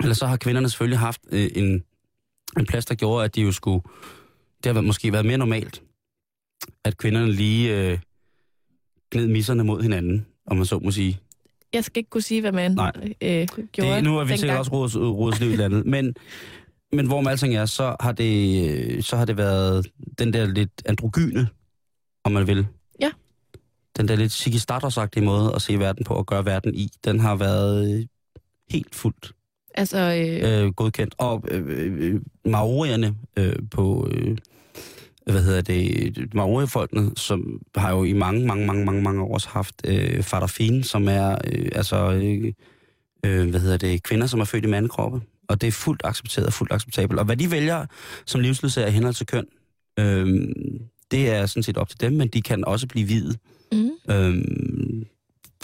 eller så har kvinderne selvfølgelig haft øh, en, en plads, der gjorde, at de jo skulle... Det har måske været mere normalt, at kvinderne lige øh, gned misserne mod hinanden, om man så må sige. Jeg skal ikke kunne sige, hvad man Nej. øh, gjorde Det, nu er vi sikkert også rodes, rodes liv i landet, men, men hvor med alting er, så har, det, øh, så har det været den der lidt androgyne, om man vil. Ja. Den der lidt Siggy Stardust-agtige måde at se verden på og gøre verden i, den har været øh, helt fuldt Altså, øh, øh, godkendt. Og øh, øh, maorierne øh, på, øh, hvad hedder det, maori-folkene, som har jo i mange, mange, mange, mange, mange år haft øh, farafin, som er øh, altså, øh, øh, hvad hedder det, kvinder, som er født i mandekroppe. Og det er fuldt accepteret og fuldt acceptabelt. Og hvad de vælger som livsledsager i henhold til køn, øh, det er sådan set op til dem, men de kan også blive hvide mm, øhm,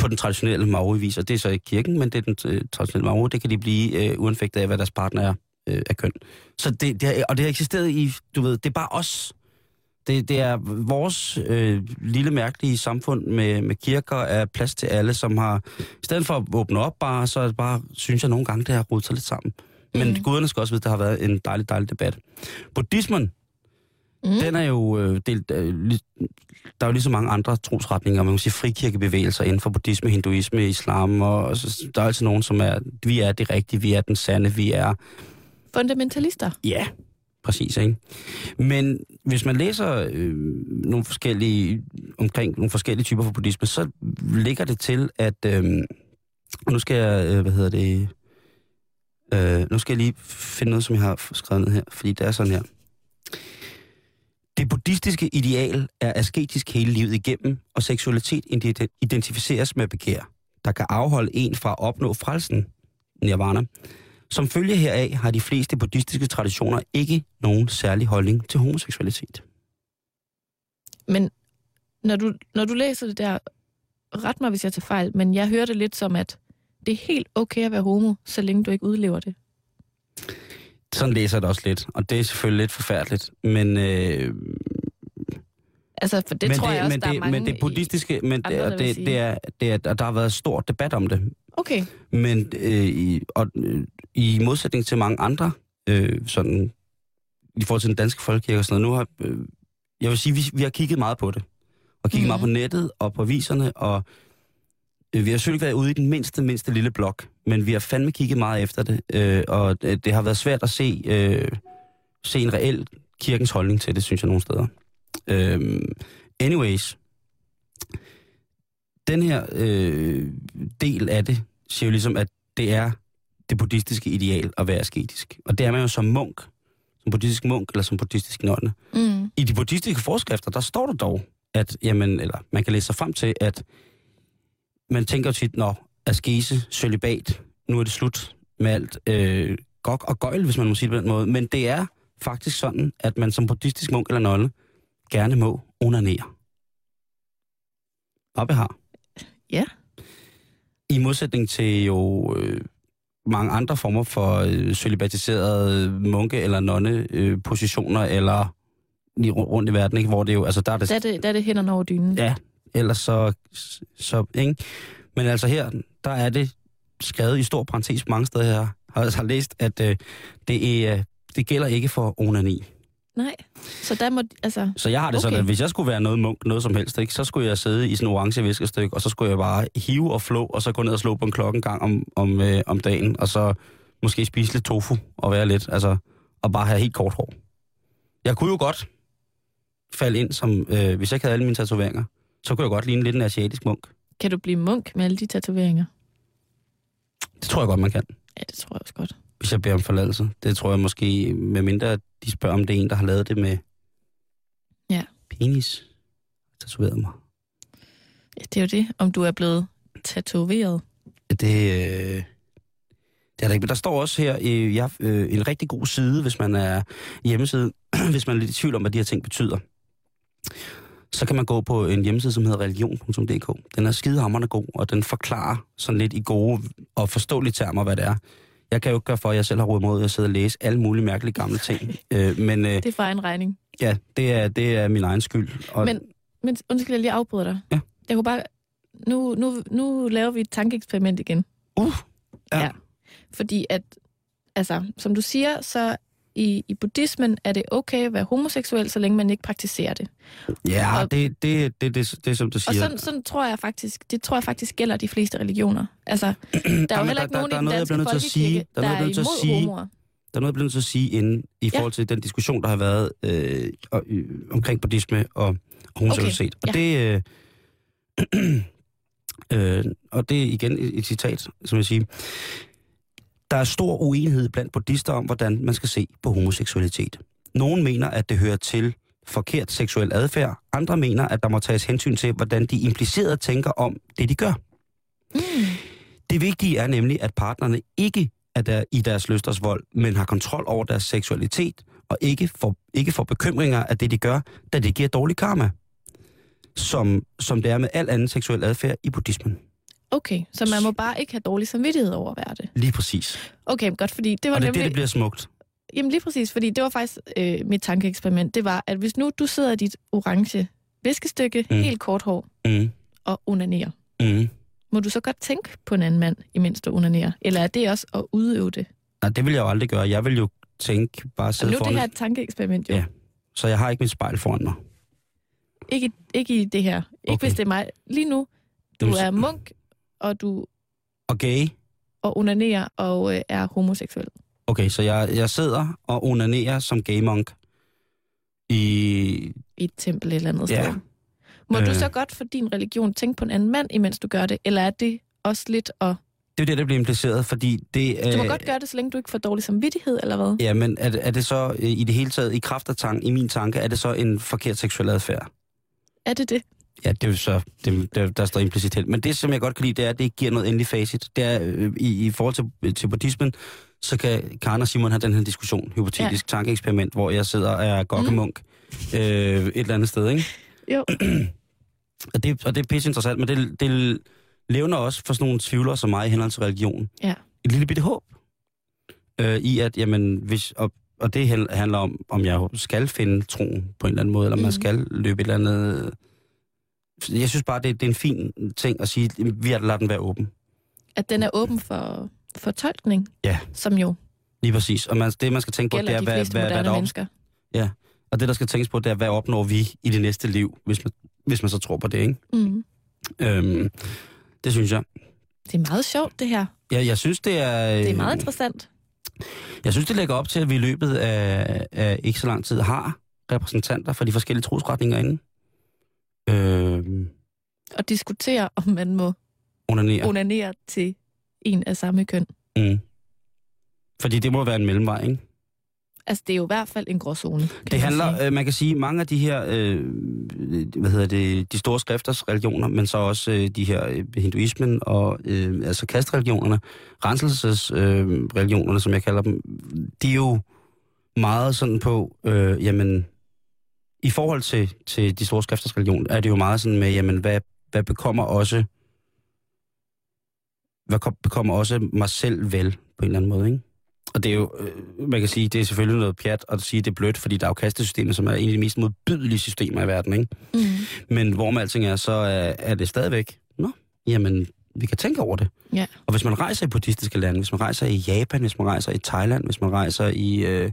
på den traditionelle maori-vis, og det er så ikke kirken, men det er den øh, traditionelle maori, det kan de blive øh, uanfægtet af, hvad deres partner er øh, af køn. Så det, det har, og det har eksisteret i, du ved, det er bare os. Det, det er vores øh, lille mærkelige samfund med, med kirker af plads til alle, som har, i stedet for at åbne op bare, så er det bare, synes jeg nogle gange, det har rodet sig lidt sammen. Men Mm. guderne skal også vide, at der har været en dejlig, dejlig debat. Buddhismen, mm. den er jo øh, delt, øh, der er jo lige så mange andre trosretninger, man kan sige frikirkebevægelser inden for buddhisme, hinduisme, islam, og, og så, der er altid nogen, som er, vi er det rigtige, vi er den sande, vi er, Fundamentalister. ja, præcis, ikke? Men hvis man læser øh, nogle forskellige, omkring nogle forskellige typer for buddhisme, så ligger det til, at, øh, nu skal jeg, øh, hvad hedder det, øh, nu skal jeg lige finde noget, som jeg har skrevet ned her, fordi det er sådan her. Det buddhistiske ideal er asketisk hele livet igennem, og seksualitet identificeres med begær, der kan afholde en fra at opnå frelsen, nirvana. Som følge heraf har de fleste buddhistiske traditioner ikke nogen særlig holdning til homoseksualitet. Men når du, når du læser det der, ret mig, hvis jeg tager fejl, men jeg hører det lidt som, at det er helt okay at være homo, så længe du ikke udlever det. Sådan læser jeg det også lidt, og det er selvfølgelig lidt forfærdeligt, men... Øh, Altså, for det men tror jeg også, men der det, er mange... Men det buddhistiske, men andre, det, det, det, er, det er, der har været stor debat om det. Okay, Men øh, i, og, øh, i modsætning til mange andre, øh, sådan, i forhold til den danske folkekirke og sådan noget, nu har, øh, jeg vil sige, vi, vi har kigget meget på det. Og kigget Mhm. mm. meget på nettet og på aviserne, og øh, vi har selvfølgelig været ude i den mindste, mindste lille blok, men vi har fandme kigget meget efter det, øh, og det, det har været svært at se, øh, se en reel kirkens holdning til det, synes jeg nogle steder. Øh, anyways, den her øh, del af det siger jo ligesom, at det er det buddhistiske ideal at være asketisk. Og det er man jo som munk, som buddhistisk munk eller som buddhistisk nonne. mm. I de buddhistiske forskrifter, der står der dog, at jamen, eller man kan læse sig frem til, at man tænker tit, når askese, celibat, nu er det slut med alt øh, gok og gøjl, hvis man må sige det på den måde. Men det er faktisk sådan, at man som buddhistisk munk eller nonne gerne må onanere. Op har. Ja. I modsætning til jo øh, mange andre former for øh, celibatiserede munke- eller nonne-positioner, eller lige ru- rundt i verden, ikke? hvor det jo, altså der er det, Der er det, der er det hænderne over dynen. ja, ellers så, så, ikke? Men altså her, der er det skrevet i stor parentes mange steder her, har har læst, at øh, det, er, det gælder ikke for onani. Nej, så der må... Altså, Så jeg har det okay. sådan, at hvis jeg skulle være noget munk, noget som helst, ikke, så skulle jeg sidde i sådan en orange viskestykke, og så skulle jeg bare hive og flå, og så gå ned og slå på en klokke en gang om, om, øh, om dagen, og så måske spise lidt tofu og være lidt, altså, og bare have helt kort hår. Jeg kunne jo godt falde ind som, øh, hvis jeg ikke havde alle mine tatoveringer, så kunne jeg godt ligne lidt en asiatisk munk. kan du blive munk med alle de tatoveringer? Det tror jeg godt, man kan, Ja, det tror jeg også godt. hvis jeg beder om forladelse. Det tror jeg måske, med mindre at de spørger, om det er en, der har lavet det med Ja. penis. Tatoveret mig. Ja, det er jo det, om du er blevet tatoveret. Det, øh, det er der ikke. Men der står også her øh, ja, øh, en rigtig god side, hvis man er hjemmeside, hvis man er lidt i tvivl om, hvad de her ting betyder. Så kan man gå på en hjemmeside, som hedder religion.dk. Den er skidehammerende god, og den forklarer sådan lidt i gode og forståelige termer, hvad det er. Jeg kan jo ikke gøre for, at jeg selv har råd mod at sidde og læse alle mulige mærkelige gamle ting. øh, men øh, Det er fra en regning. ja, det er, det er min egen skyld. Og, Men, men undskyld, jeg lige afbryder dig. Ja. Jeg kunne bare... Nu, nu, nu laver vi et tankeeksperiment igen. uh, ja. Ja. Fordi at, altså, som du siger, så i, i buddhismen er det okay at være homoseksuel, så længe man ikke praktiserer det. ja Og- det, det, det, det, det, er som du Og siger. sådan, sådan tror jeg faktisk, det tror jeg faktisk gælder de fleste religioner. Altså, der er jo heller der- ikke der- nogen der er i den danske folkekirke, Der der er imod at sige. homoer. Der er noget, jeg bliver nødt til at sige inden, i Ja. forhold til den diskussion, der har været øh, og, øh, omkring buddhisme og homoseksualitet. Okay, Og det... Øh, øh, og det er igen et, et citat, som jeg siger. Der er stor uenighed blandt buddhister om, hvordan man skal se på homoseksualitet. Nogle mener, at det hører til forkert seksuel adfærd. Andre mener, at der må tages hensyn til, hvordan de impliceret tænker om det, de gør. Mm. Det vigtige er nemlig, at partnerne ikke er der i deres lysters vold, men har kontrol over deres seksualitet, og ikke får, ikke får bekymringer af det, de gør, da det giver dårlig karma. Som, som det er med al anden seksuel adfærd i buddhismen. Okay, så man må bare ikke have dårlig samvittighed over at være det. Lige præcis. Okay, godt, fordi det var Og det er nemlig... det, det bliver smukt. Jamen lige præcis, fordi det var faktisk øh, mit tankeeksperiment. Det var, at hvis nu du sidder i dit orange viskestykke, Mm. helt kort hår, Mm. og onanerer, Mm. må du så godt tænke på en anden mand, imens du onanerer? Eller er det også at udøve det? Nej, det vil jeg jo aldrig gøre. Jeg vil jo tænke, bare sidde nu er foran, det her et tankeeksperiment jo. Ja. så jeg har ikke mit spejl foran mig. Ikke, ikke i det her. Ikke Okay. hvis det er mig. Lige nu, du er munk, og du Og gay? og onanerer og øh, er homoseksuel. Okay, så jeg, jeg sidder og onanerer som gay monk i... I et tempel eller andet Ja. sted. Må Øh. du så godt for din religion tænke på en anden mand, imens du gør det? Eller er det også lidt at Det er det, der bliver impliceret, fordi det... Du må øh, godt gøre det, så længe du ikke får dårlig samvittighed, eller hvad? Ja, men er, det- er det så øh, i det hele taget, i kraft af tank, i min tanke, er det så en forkert seksuel adfærd? Er det det? Ja, det er jo så, det, der, der står implicit helt. Men det, som jeg godt kan lide, det er, at det giver noget endelig facit. Det er, øh, i, i forhold til, til buddhismen, så kan Karen og Simon have den her diskussion, hypotetisk ja. tankeeksperiment, hvor jeg sidder og er gokkemunk mm. øh, et eller andet sted, ikke? Jo. Og det, og det er pisse interessant, men det, det levner også for sådan nogle tvivlere som mig i henhold til religion. Ja. Et lille bitte håb. Øh, I at, jamen, hvis, og, og det handler om, om jeg skal finde troen på en eller anden måde, eller mm. man Mhm. skal løbe et eller andet... Jeg synes bare, det, det er en fin ting at sige, vi har ladet den være åben. At den er åben for fortolkning, Ja. som jo Lige præcis. Og man, det, man skal tænke på, det er, de hvad, hvad, hvad, der op, mennesker. og det, der skal tænkes på, det er, hvad opnår vi i det næste liv, hvis man, hvis man så tror på det, ikke? Mm. Øhm, det synes jeg. Det er meget sjovt, det her. Jeg, jeg synes, det er... Det er meget øh, interessant. Jeg synes, det lægger op til, at vi i løbet af, af ikke så lang tid har repræsentanter for de forskellige trosretninger inde. Øh, At diskutere, om man må onanere. onanere til en af samme køn. Mm. Fordi det må være en mellemvej, ikke? Altså, det er jo i hvert fald en gråzone. Det man handler, sige. øh, man kan sige, mange af de her, øh, hvad hedder det, de store skrifters religioner, men så også øh, de her øh, hinduismen og øh, altså kastreligionerne, renselsesreligionerne, øh, som jeg kalder dem, de er jo meget sådan på, øh, jamen, i forhold til, til de store skrifters religion, er det jo meget sådan med, jamen, hvad, hvad bekommer også, hvad kom- bekommer også mig selv vel, på en eller anden måde, ikke? Og det er jo, øh, man kan sige, det er selvfølgelig noget pjat at sige, det er blødt, fordi der er jo kastesystemet, som er en af de mest modbydelige systemer i verden, ikke? Mm. Men hvor med alting er, så er, er det stadigvæk, nå, jamen, vi kan tænke over det. Ja. Og hvis man rejser i buddhistiske lande, hvis man rejser i Japan, hvis man rejser i Thailand, hvis man rejser i, øh,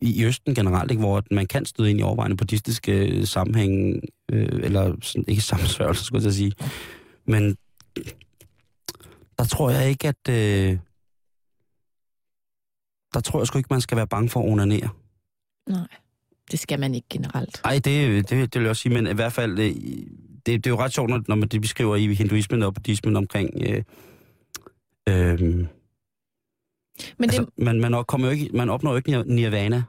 i Østen generelt, ikke, hvor man kan støde ind i overvejende buddhistiske øh, sammenhæng, øh, eller sådan, ikke sammensværgelser, skulle jeg sige. Men der tror jeg ikke, at... Øh, der tror jeg sgu ikke, man skal være bange for at onanere. Nej, det skal man ikke generelt. Nej, det, det, det vil jeg også sige, men i hvert fald, øh, det, det er jo ret sjovt, når, når man det beskriver i hinduismen og buddhismen omkring... Øh, øh, Men altså, det, man, man, op- kommer jo ikke, man opnår jo ikke nir- nirvana.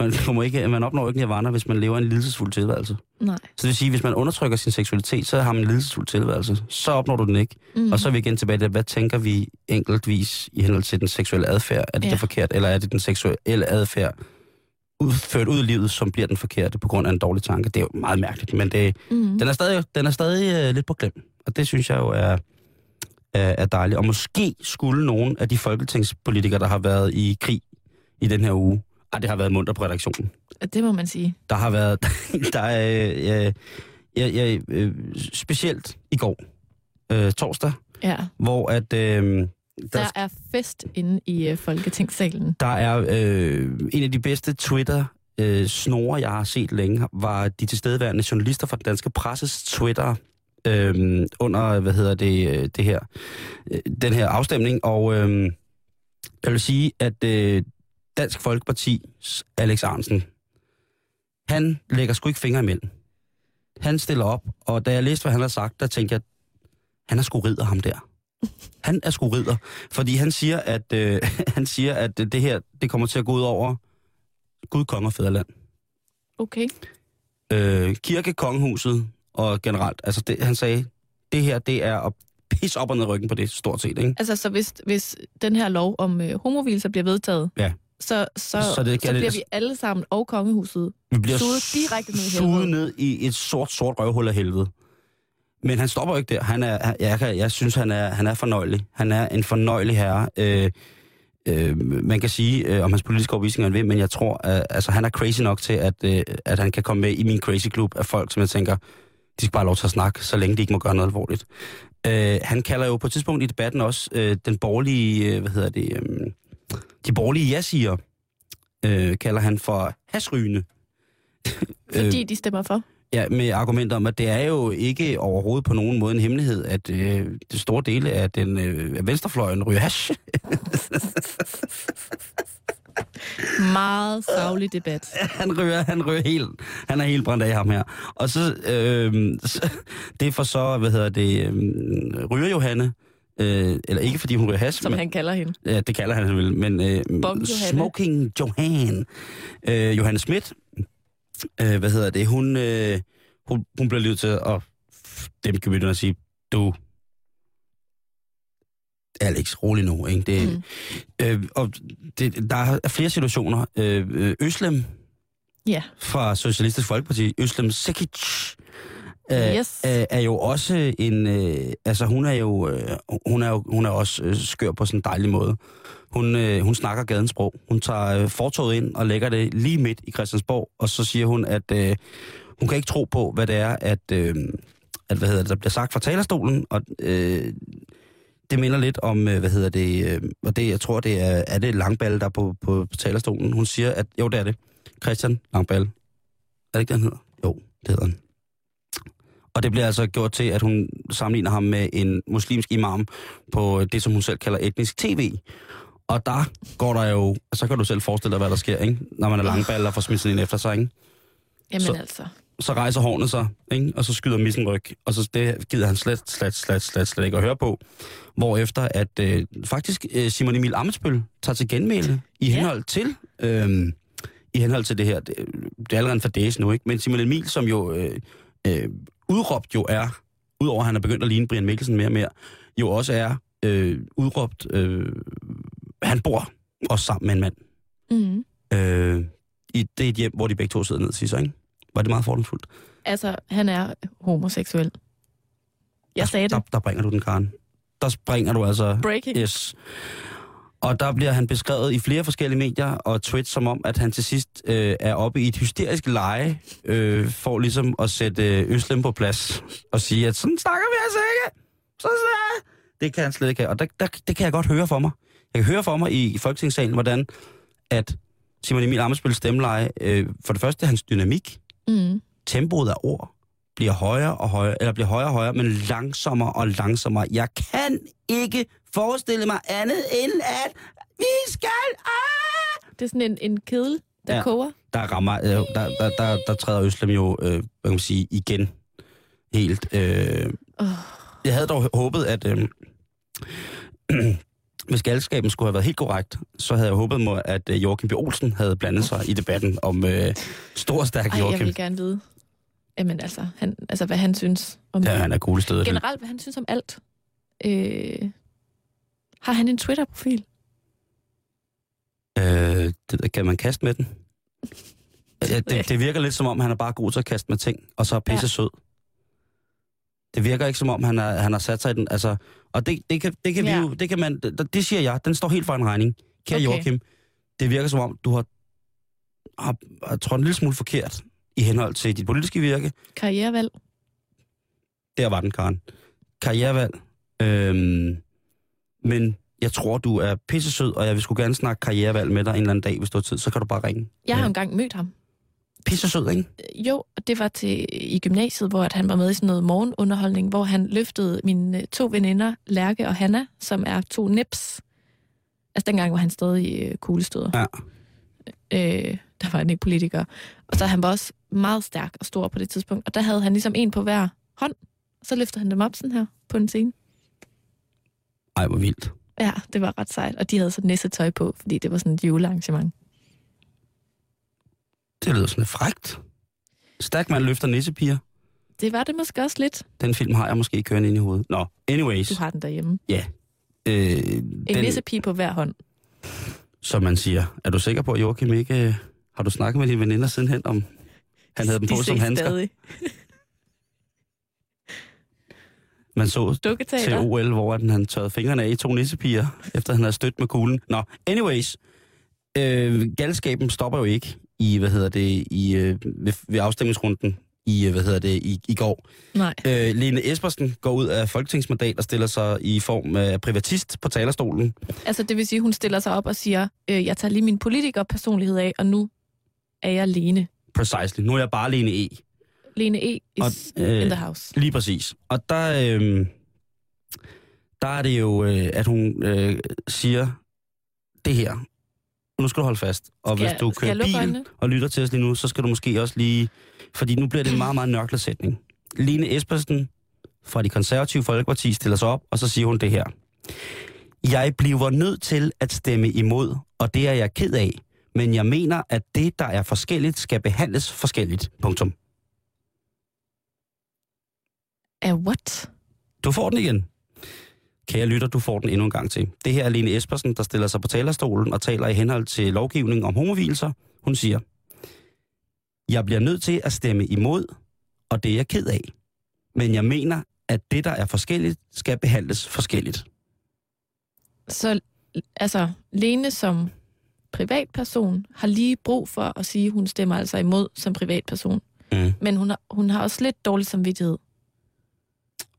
Man, kommer ikke, man opnår jo ikke nirvana, hvis man lever en lidelsesfuld tilværelse. nej. Så det vil sige, hvis man undertrykker sin seksualitet, så har man en lidelsesfuld tilværelse. Så opnår du den ikke. Mm. Og så er vi igen tilbage til, hvad tænker vi enkeltvis i henhold til den seksuelle adfærd? Er det Ja. det forkert, eller er det den seksuelle adfærd udført ud i livet, som bliver den forkerte på grund af en dårlig tanke? Det er jo meget mærkeligt, men det, Mm. den er stadig, den er stadig uh, lidt på glem. Og det synes jeg jo er, er, er dejligt. Og måske skulle nogen af de folketingspolitikere, der har været i krig i den her uge, ej, det har været munter på redaktionen. Det må man sige. Der har været, der er, øh, jeg, jeg, øh, specielt i går, øh, torsdag, Ja. hvor at, øh, der, Der er fest inde i øh, Folketingssalen. der er øh, en af de bedste Twitter øh, snore, jeg har set længe, var de tilstedeværende journalister fra den danske presses Twitter øh, under, hvad hedder det, øh, det her, øh, den her afstemning, og øh, jeg vil sige, at øh, Dansk Folkeparti's Alex Arnsen, han lægger sgu ikke fingre imellem. Han stiller op, og da jeg læste, hvad han har sagt, der tænkte jeg, han er sgu ridder ham der. Han er sgu ridder, fordi han siger, at øh, han siger, at det her det kommer til at gå ud over Gud, konge og fædreland. Okay. Øh, kirke, kongehuset og generelt. Altså det, han sagde, det her det er at pisse op og ned ryggen på det stort set, ikke? Altså, så hvis, hvis den her lov om øh, homovilser bliver vedtaget, Ja. så, så, Så det det, så det- bliver vi alle sammen og kongehuset Vi bliver Suget direkte ned i helvede. ned i et sort, sort røvhul af helvede. Men han stopper ikke der. Han er, jeg, kan, jeg synes, han er, han er fornøjelig. Han er en fornøjelig herre. Øh, øh, man kan sige, øh, om hans politiske overbevisning han vil, men jeg tror, at altså, han er crazy nok til, at, øh, at han kan komme med i min crazy klub af folk, som jeg tænker, de skal bare have lov til at snakke, så længe de ikke må gøre noget alvorligt. Øh, han kalder jo på et tidspunkt i debatten også øh, den borgerlige, øh, hvad hedder det, øh, de borgerlige ja-siger, øh, kalder han for hasrygende. fordi de stemmer for. Ja, med argumenter om, at det er jo ikke overhovedet på nogen måde en hemmelighed, at øh, det store dele af den øh, venstrefløjen ryger hash. Meget savlig debat. han ryger, han ryger helt, han er helt brændt af ham her. Og så, øh, så det er for så, hvad hedder det, øh, ryger Johanne, Øh, eller ikke fordi hun ryger has, som men, han kalder hende. ja, det kalder han vel, men øh, Johanne. Smoking Johan. Øh, Johanne Schmidt, øh, hvad hedder det, hun, øh, hun, hun bliver nødt til at dem kan at sige, du, Alex, rolig nu, ikke? Det, Mm. øh, og det, der er flere situationer. Øh, øh, Øslem Ja. fra Socialistisk Folkeparti, Øslem Sekic, øh, Yes. øh, er jo også en, øh, altså hun er jo, øh, hun er jo, hun er også øh, skør på sådan en dejlig måde. Hun, øh, hun snakker gadens sprog. Hun tager øh, fortoget ind og lægger det lige midt i Christiansborg, og så siger hun, at øh, hun kan ikke tro på, hvad det er, at, øh, at hvad hedder det, der bliver sagt fra talerstolen, og øh, det minder lidt om, øh, hvad hedder det, øh, og det, jeg tror, det er, er det Langballe, der er på, på, på talerstolen. Hun siger, at jo, det er det. Christian Langballe. Er det ikke, det, han hedder? Jo, det hedder han. Og det bliver altså gjort til, at hun sammenligner ham med en muslimsk imam på det, som hun selv kalder etnisk tv. Og der går der jo, så kan du selv forestille dig, hvad der sker, ikke? når man er langballe og får smidt sådan en efter sig. Ikke? Jamen Så- altså. Så rejser hårene sig, ikke? og så skyder missen ryg. Og så det gider han slet, slet, slet, slet, slet ikke at høre på. Hvorefter at øh, faktisk øh, Simon Emil Amitsbøl tager til genmæle i henhold til... Øh, i henhold til det her, det, det er allerede en fadæse nu, ikke? Men Simon Emil, som jo øh, øh, udråbt jo er, udover at han er begyndt at ligne Brian Mikkelsen mere og mere, jo også er øh, udråbt, øh, han bor også sammen med en mand. Mm. Øh, i, det er et hjem, hvor de begge to sidder ned til sig, ikke? Var det meget fordomsfuldt? Altså, han er homoseksuel. Jeg sagde der, det. Der bringer du den, Karen. Der springer du altså... Breaking. Yes. Og der bliver han beskrevet i flere forskellige medier og tweets som om, at han til sidst øh, er oppe i et hysterisk leje, øh, for ligesom at sætte øh, Øslem på plads og sige, at sådan snakker vi altså ikke. Sådan er det kan han slet ikke have. Og der, der, det kan jeg godt høre for mig. Jeg kan høre for mig i, i Folketingssalen, hvordan at Simon Emil Amesbøls stemmeleje, øh, for det første hans dynamik, Mm. tempoet af ord bliver højere og højere, eller bliver højere og højere, men langsommere og langsommere. Jeg kan ikke forestille mig andet end, at vi skal... Ah! Det er sådan en, en kedel, der Ja. koger. Der, rammer, øh, der, der, der, der træder Øslem jo, øh, hvad kan man sige, igen helt. Øh. Oh. Jeg havde dog håbet, at... Øh, hvis galskaben skulle have været helt korrekt, så havde jeg håbet mig, at øh, Joachim B. Olsen havde blandet sig i debatten om øh, stor stærk Ej, jeg Joachim. vil gerne vide. Jamen altså, han, altså hvad han synes om Ja, han er cool stedet. Generelt, hvad han synes om alt. Øh, har han en Twitter-profil? Øh, det, kan man kaste med den? Ja, det, det virker lidt som om, han er bare god til at kaste med ting, og så er pisse Ja. sød. Det virker ikke som om, han, er, han har sat sig i den. Altså, og det, det, kan, det kan Ja. vi jo, det kan man, det, det siger jeg, den står helt for en regning. Kære Okay. Joachim, det virker som om, du har, har, har trådt en lille smule forkert i henhold til dit politiske virke. Karrierevalg? Der var den, Karen. Karrierevalg. Øhm, men jeg tror, du er pisse sød, og jeg vil sgu gerne snakke karrierevalg med dig en eller anden dag, hvis du har tid. Så kan du bare ringe. Jeg har Ja. engang mødt ham. Pisse sød, ikke? Øh, Jo, og det var til i gymnasiet, hvor at han var med i sådan noget morgenunderholdning, hvor han løftede mine øh, to veninder, Lærke og Hanna, som er to nips. Altså dengang var han stadig øh, kuglestøder. Ja. Øh, der var han ikke politiker. Og så han var også meget stærk og stor på det tidspunkt. Og der havde han ligesom en på hver hånd. Og så løftede han dem op sådan her på en scene. Ej, hvor vildt. Ja, det var ret sejt. Og de havde så nissetøj på, fordi det var sådan et julearrangement. Det lyder sådan lidt frægt. Stærk mand løfter nissepiger. Det var det måske også lidt. Den film har jeg måske kørende ind i hovedet. Nå, anyways. Du har den derhjemme. Øh, En den, nissepige på hver hånd. som man siger. Er du sikker på, at Joachim ikke... øh, Har du snakket med dine veninder sidenhen om... Han havde dem De på som handsker. stadig. Man så til. OL, hvor den, han tørrede fingrene af i to nissepiger, efter han havde stødt med kuglen. Nå, anyways. Øh, galskaben stopper jo ikke i, hvad hedder det, i, øh, ved, ved afstemningsrunden i, øh, hvad hedder det, i, i går. Nej. Øh, Lene Espersen går ud af folketingsmandat og stiller sig i form af privatist på talerstolen. Altså, det vil sige, hun stiller sig op og siger, øh, jeg tager lige min politikerpersonlighed af, og nu er jeg Lene. Precisely. Nu er jeg bare Lene E. Lene E. is Og, øh, in the house. Lige præcis. Og der, øh, der er det jo, øh, at hun øh, siger det her. Nu skal du holde fast. Og Skal hvis du kører bil øjnene? og lytter til os lige nu, så skal du måske også lige... Fordi nu bliver det en meget, meget nørklet sætning. Lene Espersen fra de konservative Folkeparti stiller sig op, og så siger hun det her. Jeg bliver nødt til at stemme imod, og det er jeg ked af. Men jeg mener, at det, der er forskelligt, skal behandles forskelligt. Punktum. Af what? Du får den igen. Kære lytter, du får den endnu en gang til. Det her er Lene Espersen, der stiller sig på talerstolen og taler i henhold til lovgivning om homovilser. Hun siger, jeg bliver nødt til at stemme imod, og det er jeg ked af. Men jeg mener, at det, der er forskelligt, skal behandles forskelligt. Så altså, Lene som privatperson har lige brug for at sige, at hun stemmer altså imod som privatperson. Mm. Men hun har, hun har også lidt dårlig samvittighed.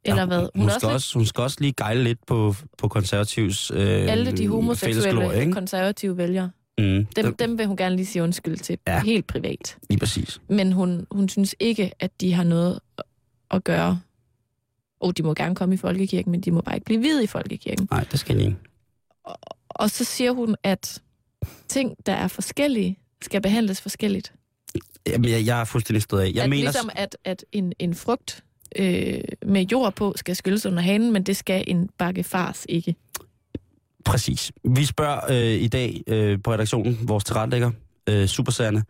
Eller Ja, hvad? Hun, Hun skal også også, hun skal også lige gejle lidt på, på konservativs øh, alle de homoseksuelle konservative vælgere. Mm, Dem, dem, vil hun gerne lige sige undskyld til, Ja. helt privat. lige præcis. Men hun, hun synes ikke, at de har noget at gøre. Og de må gerne komme i folkekirken, men de må bare ikke blive hvide i folkekirken. Nej, det skal jeg ikke. Og så siger hun, at ting, der er forskellige, skal behandles forskelligt. Jamen, jeg, jeg er fuldstændig stået af. Jeg at mener, ligesom at, at en, en frugt øh, med jord på skal skylles under hanen, men det skal en bakke fars ikke. Præcis. Vi spørger øh, i dag øh, på redaktionen vores tilrettelægger, øh, Superserne,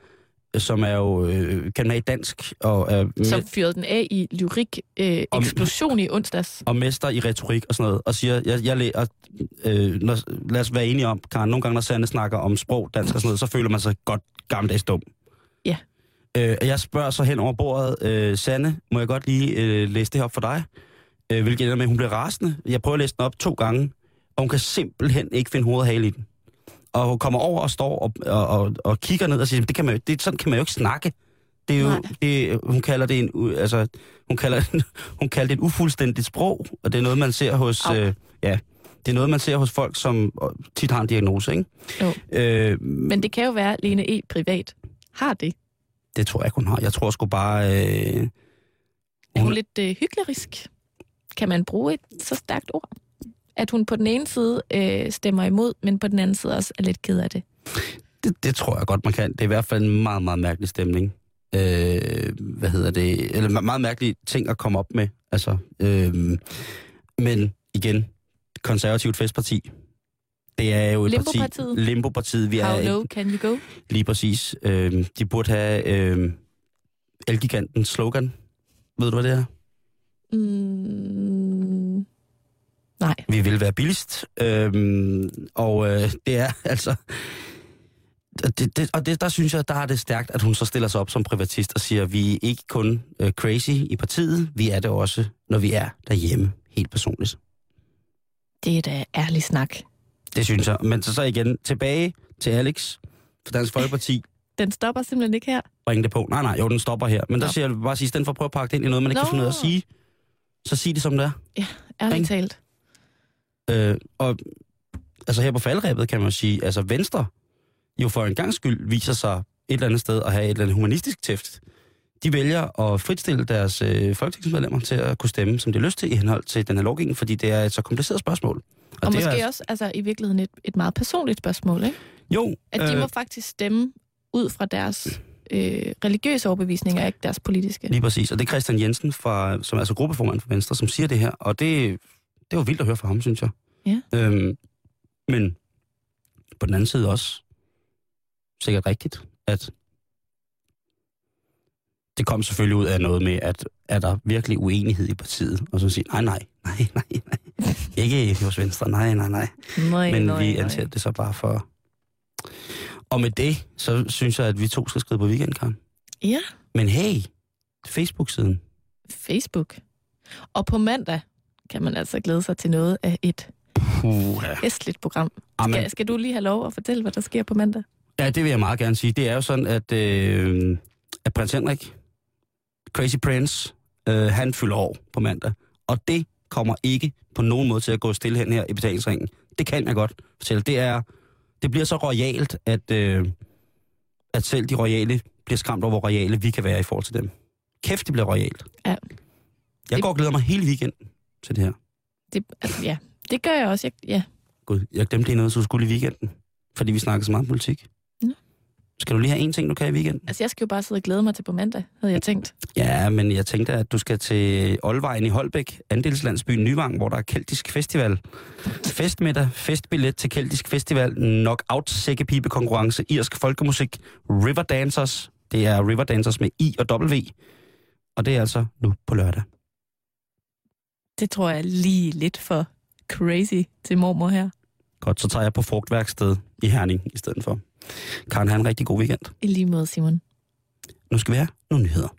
øh, som er jo øh, kan med i dansk og er Som fyrede den af i lyrik øh, Om- eksplosion i onsdags. og mester i retorik og sådan noget, og siger, jeg, jeg læ- og, øh, når, lad os være enige om, Karen, nogle gange når Sande snakker om sprog, dansk og sådan noget, så føler man sig godt gammeldags dum. Øh, jeg spørger så hen over bordet, øh, Sande, må jeg godt lige øh, læse det her op for dig? Øh, hvilket ender med, at hun bliver rasende. Jeg prøver at læse den op to gange, og hun kan simpelthen ikke finde hoved og hale i den. Og hun kommer over og står og, og, og, og kigger ned og siger, det kan man jo, det, sådan kan man jo ikke snakke. Det er jo, Nej. det, hun kalder det en, altså, hun kalder, hun kalder det et ufuldstændigt sprog, og det er noget, man ser hos, øh, ja, det er noget, man ser hos folk, som tit har en diagnose, ikke? Jo. Øh, Men det kan jo være, at Lene E. privat har det. Det tror jeg ikke, hun har. Jeg tror sgu bare... Øh, Er hun Hun- lidt øh, hyklerisk? Kan man bruge et så stærkt ord? At hun på den ene side øh, stemmer imod, men på den anden side også er lidt ked af det. det, det tror jeg godt, man kan. Det er i hvert fald en meget, meget mærkelig stemning. Øh, hvad hedder det? Eller me- meget mærkelige ting at komme op med. Altså, øh, men igen, konservativt festparti. Det er jo et parti... Limbo-partiet? Limbo-partiet. Vi How er low can you go? lige præcis. Øh, de burde have øh, Elgigantens slogan. Ved du, hvad det er? Mm, nej. Vi vil være billigst. Øhm, og øh, det er altså... Det, det, og det, der synes jeg, der er det stærkt, at hun så stiller sig op som privatist og siger, at vi er ikke kun øh, crazy i partiet, vi er det også, når vi er derhjemme, helt personligt. Det er da ærlig snak. Det synes jeg. Men så, så igen, tilbage til Alex fra Dansk Folkeparti. Den stopper simpelthen ikke her. Bring det på. Nej, nej, jo, den stopper her. Men der Nå. siger jeg bare sige, i stedet for at prøve at pakke det ind i noget, man ikke Nå. kan finde ud af at sige, så sig det som det er. Ærligt Ikke? talt. Øh, og altså her på faldrebet kan man jo sige, altså Venstre jo for en gang skyld viser sig et eller andet sted at have et eller andet humanistisk tæft. De vælger at fritstille deres øh, folketingsmedlemmer til at kunne stemme, som de har lyst til i henhold til den her lovgivning, fordi det er et så kompliceret spørgsmål. Og, og det måske er, altså- også altså, i virkeligheden et, et meget personligt spørgsmål, ikke? Jo, At de må faktisk stemme ud fra deres øh, religiøse overbevisninger, ikke deres politiske. lige præcis. Og det er Christian Jensen, fra, som er altså gruppeformand for Venstre, som siger det her. Og det, det var vildt at høre fra ham, synes jeg. Ja. Øhm, men på den anden side også sikkert rigtigt, at det kom selvfølgelig ud af noget med, at er der virkelig uenighed i partiet? Og så sige, nej, nej, nej, nej, nej. Ikke hos Venstre, nej, nej, nej. Nej, Men nej, vi anser det så bare for... Og med det, så synes jeg, at vi to skal skride på weekend, Karen. Ja, Men hey, Facebook-siden. Facebook. Og på mandag kan man altså glæde sig til noget af et Puha. festligt program. Amen. Skal, skal du lige have lov at fortælle, hvad der sker på mandag? Ja, det vil jeg meget gerne sige. Det er jo sådan, at, øh, at prins Henrik, Crazy Prince, øh, han fylder år på mandag. Og det kommer ikke på nogen måde til at gå stille hen her i betalingsringen. Det kan jeg godt fortælle. Det, er, det bliver så royalt, at, øh, at selv de royale bliver skræmt over, hvor royale vi kan være i forhold til dem. Kæft, det bliver royalt. Ja. Jeg Det- går og glæder mig hele weekenden til det her. Det, altså, ja, det gør jeg også. Jeg, ja. Gud, jeg glemte lige noget, så skulle i weekenden. Fordi vi snakker så meget om politik. Skal du lige have en ting, du kan i weekenden? Altså, jeg skal jo bare sidde og glæde mig til på mandag, havde jeg tænkt. Ja, men jeg tænkte, at du skal til Olvejen i Holbæk, andelslandsbyen Nyvang, hvor der er Keltisk Festival. Festmiddag, festbillet til Keltisk Festival, knockout sækkepibekonkurrence, irsk folkemusik, River Dancers. Det er River Dancers med I og W. Og det er altså nu på lørdag. Det tror jeg lige lidt for crazy til mormor her. Godt, så tager jeg på frugtværksted i Herning i stedet for. Karen, have en rigtig god weekend. I lige måde, Simon. Nu skal vi have nogle nyheder.